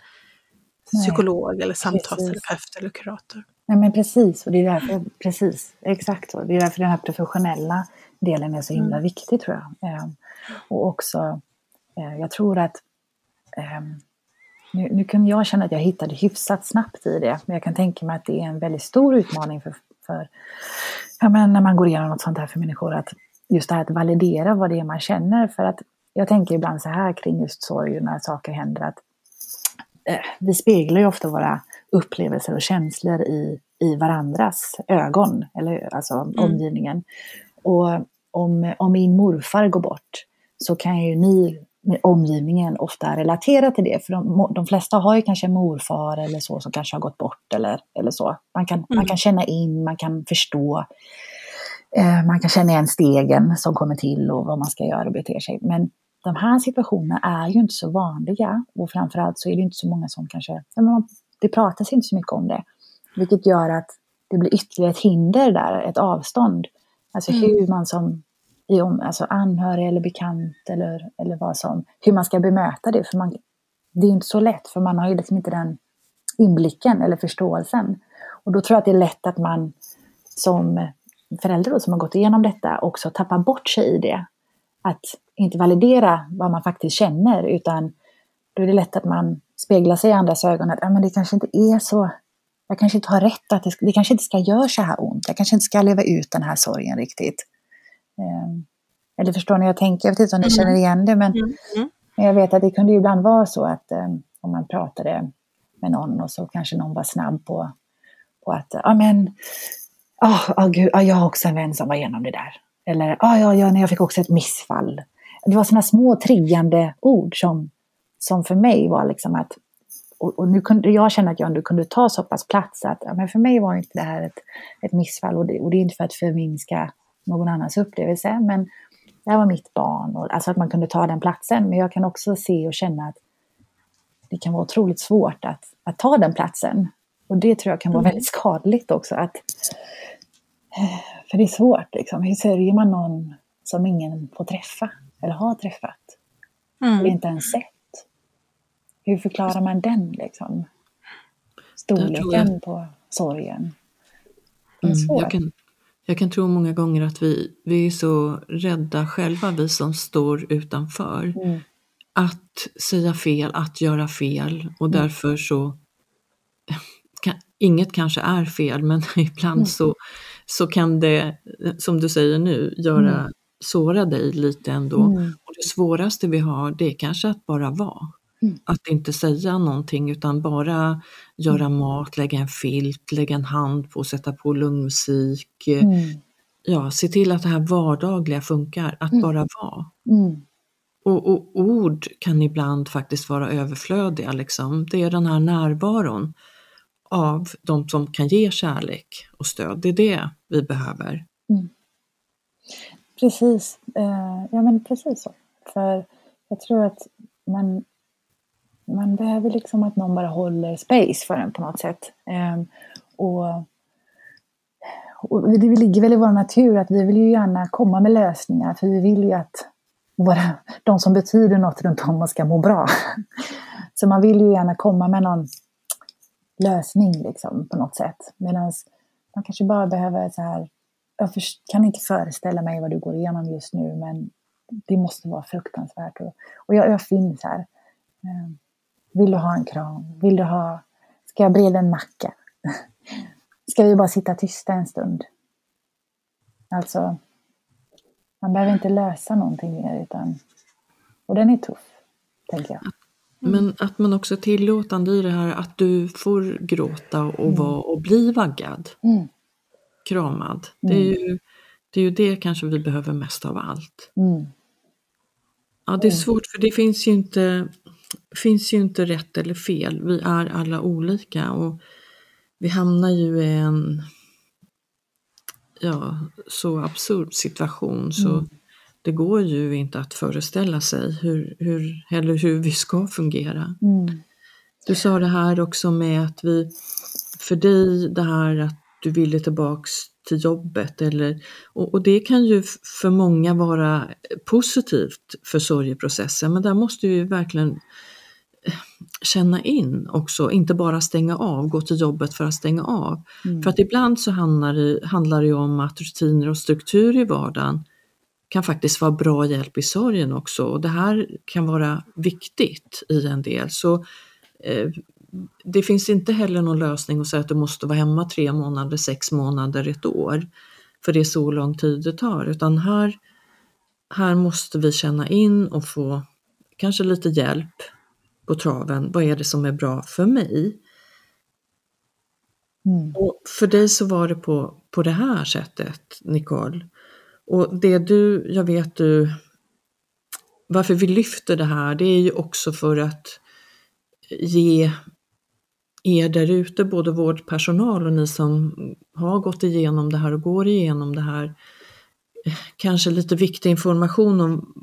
psykolog Nej, eller samtalsterapeut eller kurator.
Nej men precis, och det är därför, precis, exakt så. Det är därför den här professionella delen är så himla mm. viktig tror jag. Eh, och också, eh, jag tror att eh, nu, nu kan jag känna att jag hittade hyfsat snabbt i det, men jag kan tänka mig att det är en väldigt stor utmaning för, för ja, men när man går igenom något sånt här för människor, att just det här att validera vad det är man känner. För att jag tänker ibland så här kring just sorg när saker händer, att Eh, vi speglar ju ofta våra upplevelser och känslor i, i varandras ögon, eller alltså mm. omgivningen. Och om, om min morfar går bort så kan ju ni omgivningen ofta relatera till det. För de, de flesta har ju kanske en morfar eller så som kanske har gått bort eller, eller så. Man kan, mm. man kan känna in, man kan förstå. Eh, man kan känna igen stegen som kommer till och vad man ska göra och bete sig. Men de här situationerna är ju inte så vanliga och framförallt så är det inte så många som kanske, det pratas inte så mycket om det. Vilket gör att det blir ytterligare ett hinder där, ett avstånd. Alltså mm. hur man som i om, alltså anhörig eller bekant eller, eller vad som, hur man ska bemöta det. För man, det är inte så lätt för man har ju liksom inte den inblicken eller förståelsen. Och då tror jag att det är lätt att man som förälder då, som har gått igenom detta också tappar bort sig i det. Att inte validera vad man faktiskt känner utan då är det lätt att man speglar sig i andras ögon att ah, men det kanske inte är så, jag kanske inte har rätt, att det, det kanske inte ska göra så här ont, jag kanske inte ska leva ut den här sorgen riktigt. Um, eller förstår ni jag tänker? Jag vet inte om ni mm. känner igen det, men, mm. Mm. jag vet att det kunde ibland vara så att um, om man pratade med någon och så kanske någon var snabb på, på att, ja ah, men, oh, oh, gud, oh, jag har också en vän som var igenom det där. Eller, ah, ja, ja, jag fick också ett missfall det var sådana små triggande ord som, som för mig var liksom att och, och, nu kunde jag känna att jag ändå kunde ta så pass plats att ja, men för mig var inte det här ett, ett missfall och det, och det är inte för att förminska någon annans upplevelse men det här var mitt barn och alltså att man kunde ta den platsen men jag kan också se och känna att det kan vara otroligt svårt att, att ta den platsen och det tror jag kan vara mm. väldigt skadligt också att för det är svårt liksom, hur sörjer man någon som ingen får träffa? eller har träffat. Mm. Eller inte ens sett. Hur förklarar man den liksom? Storleken på sorgen.
Mm, jag, kan, Jag kan tro många gånger att vi, vi är så rädda själva, vi som står utanför,
Mm.
att säga fel, att göra fel och
Mm.
därför så kan, Inget kanske är fel men <laughs> ibland
Mm.
så, så kan det, som du säger nu, göra,
Mm.
såra dig lite ändå.
Mm.
Och det svåraste vi har det är kanske att bara vara.
Mm.
Att inte säga någonting utan bara göra mat, lägga en filt, lägga en hand på, sätta på lugnmusik. eh,
Mm.
Ja, se till att det här vardagliga funkar, att
Mm.
bara vara.
Mm.
Och, och ord kan ibland faktiskt vara överflödiga. Liksom. Det är den här närvaron av de som kan ge kärlek och stöd. Det är det vi behöver.
Precis, eh, ja men precis så. För jag tror att man, man behöver liksom att någon bara håller space för en på något sätt. Eh, och, och det ligger väl i vår natur att vi vill ju gärna komma med lösningar för vi vill ju att våra, de som betyder något runt om oss ska må bra. Så man vill ju gärna komma med någon lösning liksom på något sätt. Medan man kanske bara behöver så här jag kan inte föreställa mig vad du går igenom just nu, men det måste vara fruktansvärt. Och, och jag, jag finns här. Ehm, vill du ha en kram? Vill du ha... Ska jag bereda en macka? Ska vi bara sitta tysta en stund? Alltså, man behöver inte lösa någonting mer, utan... Och den är tuff, tänker jag.
Men att man också är tillåtande i det här att du får gråta och vara och bli vaggad,
Mm,
kramad. Det är ju det, är ju det kanske vi behöver mest av allt.
mm,
Ja, det är svårt för det finns ju inte, finns ju inte rätt eller fel. Vi är alla olika och vi hamnar ju i en ja, så absurd situation så det går ju inte att föreställa sig hur, hur, eller hur vi ska fungera.
mm,
Du sa det här också med att vi, för dig det här att du ville tillbaks till jobbet eller, och, och det kan ju för många vara positivt för sorgeprocessen men där måste vi verkligen eh, känna in också, inte bara stänga av, gå till jobbet för att stänga av.
mm.
För att ibland så handlar det, handlar det om att rutiner och struktur i vardagen kan faktiskt vara bra hjälp i sorgen också och det här kan vara viktigt i en del. Så eh, det finns inte heller någon lösning att säga att du måste vara hemma tre månader, sex månader, ett år. För det är så lång tid det tar. Utan här, här måste vi känna in och få kanske lite hjälp på traven. Vad är det som är bra för mig?
Mm.
Och för dig så var det på, på det här sättet, Nicole. Och det du, jag vet du, varför vi lyfter det här, det är ju också för att ge er där ute, både vårdpersonal och ni som har gått igenom det här och går igenom det här, eh, kanske lite viktig information om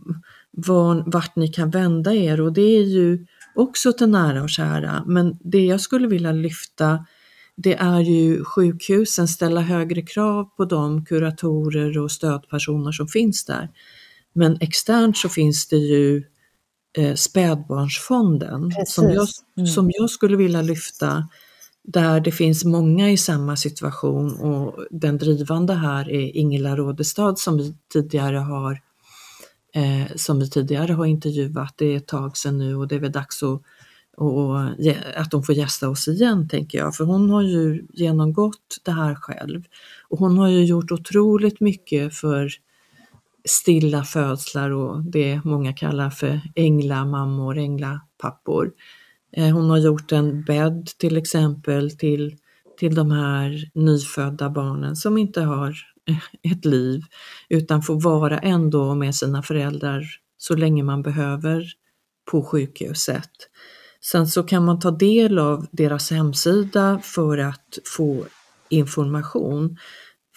var, vart ni kan vända er och det är ju också till nära och kära. Men det jag skulle vilja lyfta det är ju sjukhusen ställa högre krav på de kuratorer och stödpersoner som finns där. Men externt så finns det ju eh, spädbarnsfonden som jag.
Mm.
som jag skulle vilja lyfta där det finns många i samma situation och den drivande här är Ingela Rådestad som vi tidigare har eh, som vi tidigare har intervjuat. Det är ett tag sedan nu och det är väl dags att, och, att de får gästa oss igen tänker jag. För hon har ju genomgått det här själv. Och hon har ju gjort otroligt mycket för stilla födslar och det många kallar för änglamammor, änglapappor. Eh, hon har gjort en bädd till exempel till, till de här nyfödda barnen som inte har eh, ett liv utan får vara ändå med sina föräldrar så länge man behöver på sjukhuset. Sen så kan man ta del av deras hemsida för att få information.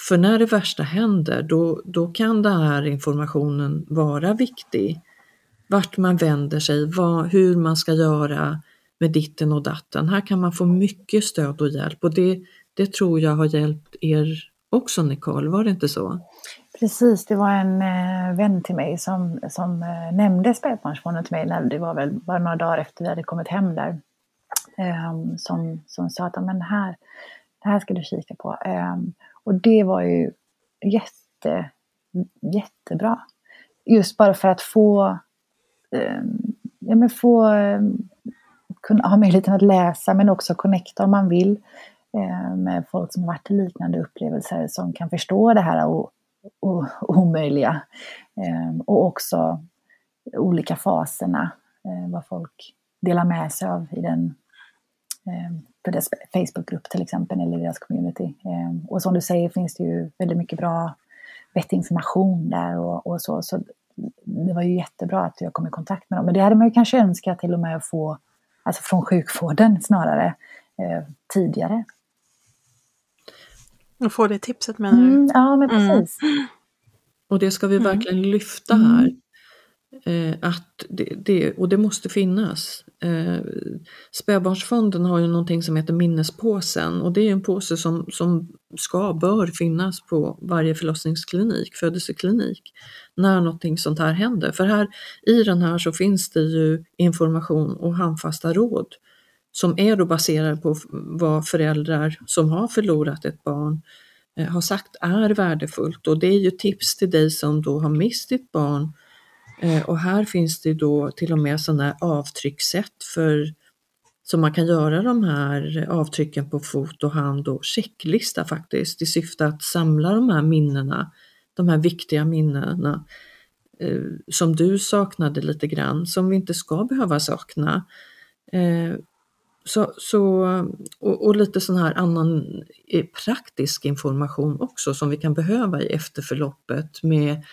För när det värsta händer då, då kan den här informationen vara viktig. Vart man vänder sig, vad, hur man ska göra med ditten och datten. Här kan man få mycket stöd och hjälp och det, det tror jag har hjälpt er också Nicole, var det inte så?
Precis, det var en eh, vän till mig som, som eh, nämnde spädbarnsfonden till mig. När, det var väl bara några dagar efter vi hade kommit hem där. eh, som, som sa att men här, det här ska du kika på. Ehm, och det var ju jätte, jättebra. Just bara för att få, eh, ja, men få eh, kunna ha möjligheten att läsa men också connecta om man vill eh, med folk som har varit i liknande upplevelser som kan förstå det här o, o, omöjliga. Ehm, och också olika faserna, eh, vad folk delar med sig av i den ehm, för deras Facebookgrupp till exempel, eller deras community. Och som du säger finns det ju väldigt mycket bra, vettig information där och, och så. Så det var ju jättebra att jag kom i kontakt med dem. Men det hade man ju kanske önskat till och med att få alltså från sjukvården snarare, eh, tidigare.
Och få det tipset menar du?
Mm, ja, men mm. precis. Mm.
Och det ska vi mm. verkligen lyfta här. Eh, att det, det, och det måste finnas. Eh, Spädbarnsfonden har ju någonting som heter Minnespåsen och det är en påse som, som ska, bör finnas på varje förlossningsklinik, födelseklinik, när någonting sånt här händer. För här i den här så finns det ju information och handfasta råd som är då baserade på vad föräldrar som har förlorat ett barn eh, har sagt är värdefullt och det är ju tips till dig som då har mist ditt barn Eh, Eh, och här finns det då till och med sådana avtryckssätt för så man kan göra de här avtrycken på fot och hand och checklista faktiskt i syfte att samla de här minnena, de här viktiga minnena eh, som du saknade lite grann, som vi inte ska behöva sakna. Eh, så, så, och, och, lite sån här annan eh, praktisk information också som vi kan behöva i efterförloppet med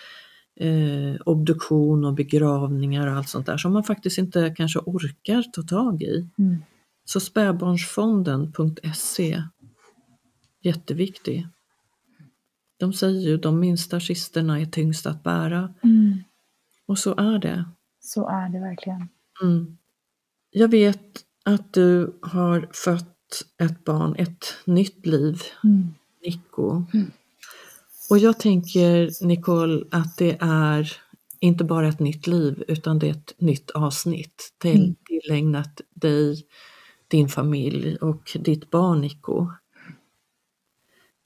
eh, obduktion och begravningar och allt sånt där som man faktiskt inte kanske orkar ta tag i. Mm. Så spädbarnsfonden.se, jätteviktig. De säger ju de minsta kisterna är tyngst att bära. Mm. Och så är det.
Så är det verkligen.
Mm. Jag vet att du har fött ett barn, ett nytt liv, mm. Nico. Mm. Och jag tänker Nicole att det är inte bara ett nytt liv utan det är ett nytt avsnitt till, mm. tillägnat dig, din familj och ditt barn Nico.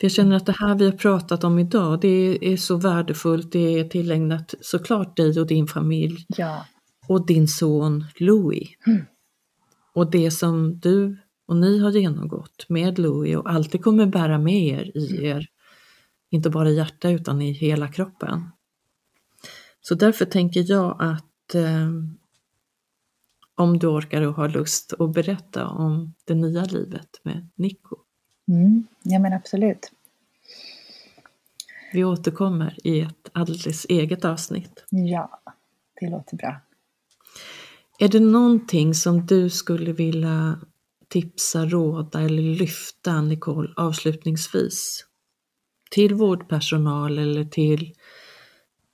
Jag känner att det här vi har pratat om idag, det är så värdefullt, det är tillägnat såklart dig och din familj
ja.
och din son Louis. Mm. Och det som du och ni har genomgått med Louis och alltid kommer bära med er i mm. er inte bara i hjärta utan i hela kroppen. Så därför tänker jag att eh, om du orkar och har lust att berätta om det nya livet med Nico.
Mm, ja men absolut.
Vi återkommer i ett alldeles eget avsnitt.
Ja, det låter bra.
Är det någonting som du skulle vilja tipsa, råda eller lyfta Nicole avslutningsvis? Till vårdpersonal eller till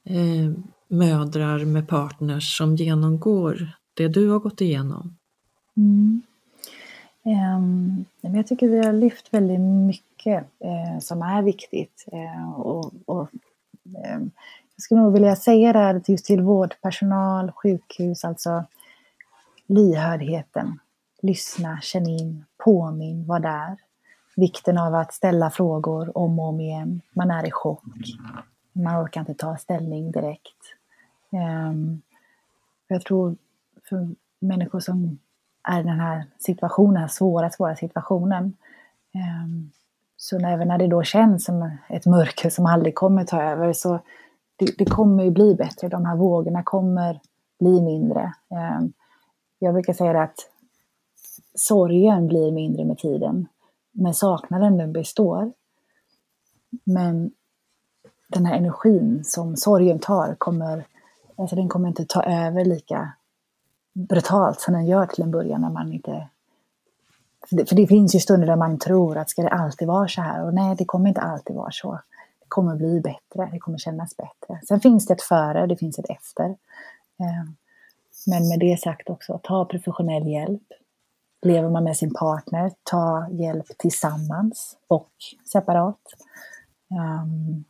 eh, mödrar med partners som genomgår det du har gått igenom?
Mm. Um, jag tycker vi har lyft väldigt mycket eh, som är viktigt. Eh, och, och eh, jag skulle nog vilja säga det här just till vårdpersonal, sjukhus, alltså lyhördheten. Lyssna, känn in, påminn, var där. Vikten av att ställa frågor om och om igen. Man är i chock. Man orkar inte ta ställning direkt. Ehm, jag tror för människor som är i den här situationen, svåra, svåra situationen. Ehm, så även när det då känns som ett mörker som aldrig kommer ta över så det, det kommer ju bli bättre. De här vågorna kommer bli mindre. Ehm, jag brukar säga att sorgen blir mindre med tiden. Men saknaden den består. Men den här energin som sorgen tar kommer, alltså den kommer inte ta över lika brutalt som den gör till en början när man inte... För det, för det finns ju stunder där man tror att ska det alltid vara så här? Och nej, det kommer inte alltid vara så. Det kommer bli bättre, det kommer kännas bättre. Sen finns det ett före, det finns ett efter. Eh, men med det sagt också, ta professionell hjälp. Lever man med sin partner, ta hjälp tillsammans och separat. Um,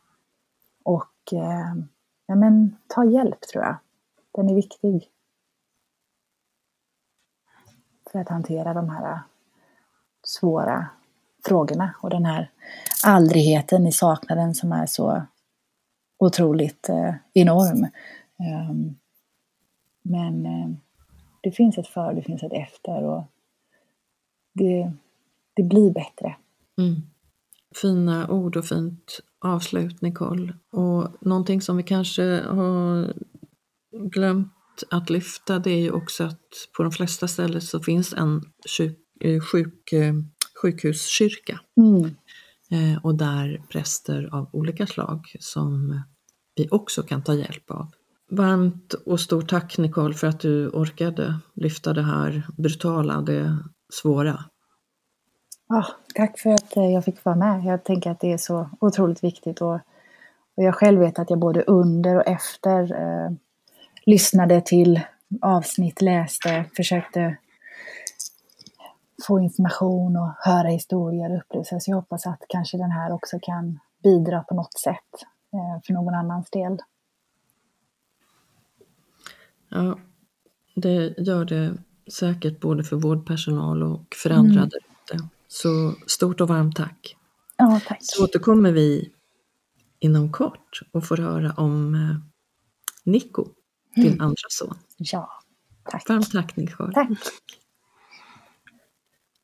och uh, ja, men, ta hjälp tror jag. Den är viktig. För att hantera de här svåra frågorna och den här aldrigheten i saknaden som är så otroligt eh, enorm. Um, men eh, det finns ett för, det finns ett efter och det, det blir bättre.
Mm. Fina ord och fint avslut Nicole. Och någonting som vi kanske har glömt att lyfta det är ju också att på de flesta ställen så finns en sjuk, eh, sjuk, eh, sjukhuskyrka.
Mm.
Eh, och där präster av olika slag som vi också kan ta hjälp av. Varmt och stort tack Nicole för att du orkade lyfta det här brutala, det svåra.
Oh, tack för att jag fick vara med. Jag tänker att det är så otroligt viktigt och, och jag själv vet att jag både under och efter eh, lyssnade till avsnitt, läste, försökte få information och höra historier och upplevelser. Så jag hoppas att kanske den här också kan bidra på något sätt eh, för någon annans del.
Ja, det gör det säkert både för vårdpersonal och för andra mm. där ute. Så stort och varmt tack!
Ja, tack!
Så återkommer vi inom kort och får höra om eh, Nico, din mm. andra son.
Ja, tack!
Varmt tack Nicole!
Tack!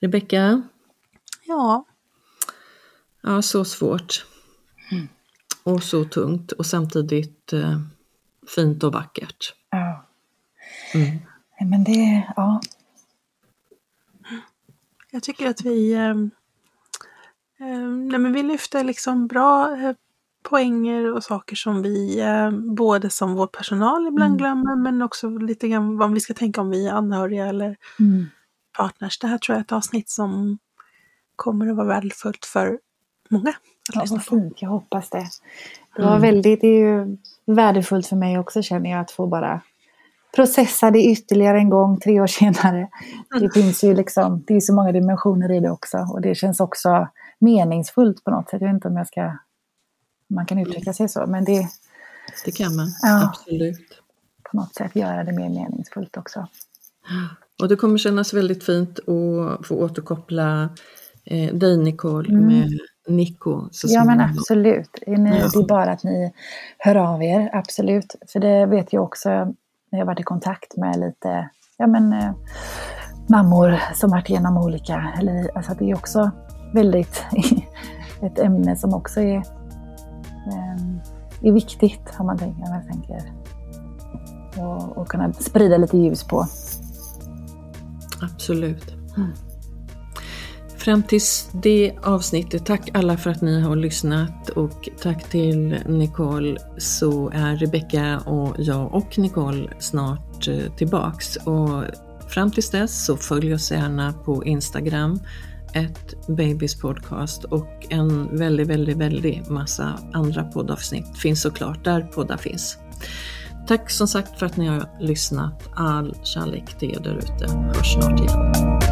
Rebecka?
Ja?
Ja, så svårt.
Mm.
Och så tungt och samtidigt eh, fint och vackert.
Ja.
Mm.
Men det, ja.
Jag tycker att vi, eh, eh, nej men vi lyfter liksom bra eh, poänger och saker som vi, eh, både som vår personal ibland mm. glömmer, men också lite grann vad vi ska tänka om vi är anhöriga eller
mm.
partners. Det här tror jag är ett avsnitt som kommer att vara värdefullt för många.
Ja, vad fint, jag hoppas det. Det var mm. väldigt, det är ju värdefullt för mig också känner jag att få bara processa det ytterligare en gång tre år senare. Det mm. finns ju liksom, det är så många dimensioner i det också och det känns också meningsfullt på något sätt. Jag vet inte om jag ska, man kan uttrycka sig så, men det...
Det kan man, ja, absolut.
På något sätt göra det mer meningsfullt också.
Och det kommer kännas väldigt fint att få återkoppla eh, dig Nicole mm. med Nico.
ja men absolut. Ni, ja. Det är bara att ni hör av er, absolut. För det vet jag också när jag varit i kontakt med lite ja, men, eh, mammor som varit igenom olika, eller, alltså det är också väldigt <laughs> ett ämne som också är, eh, är viktigt om man tänker, om jag tänker och, och kunna sprida lite ljus på.
Absolut. Mm. Fram tills det avsnittet, tack alla för att ni har lyssnat och tack till Nicole så är Rebecka och jag och Nicole snart eh, tillbaks. Och fram tills dess så följ oss gärna på Instagram, ett babyspodcast och en väldigt, väldigt, väldigt massa andra poddavsnitt finns såklart där poddar finns. Tack som sagt för att ni har lyssnat. All kärlek till er därute. Hörs snart igen.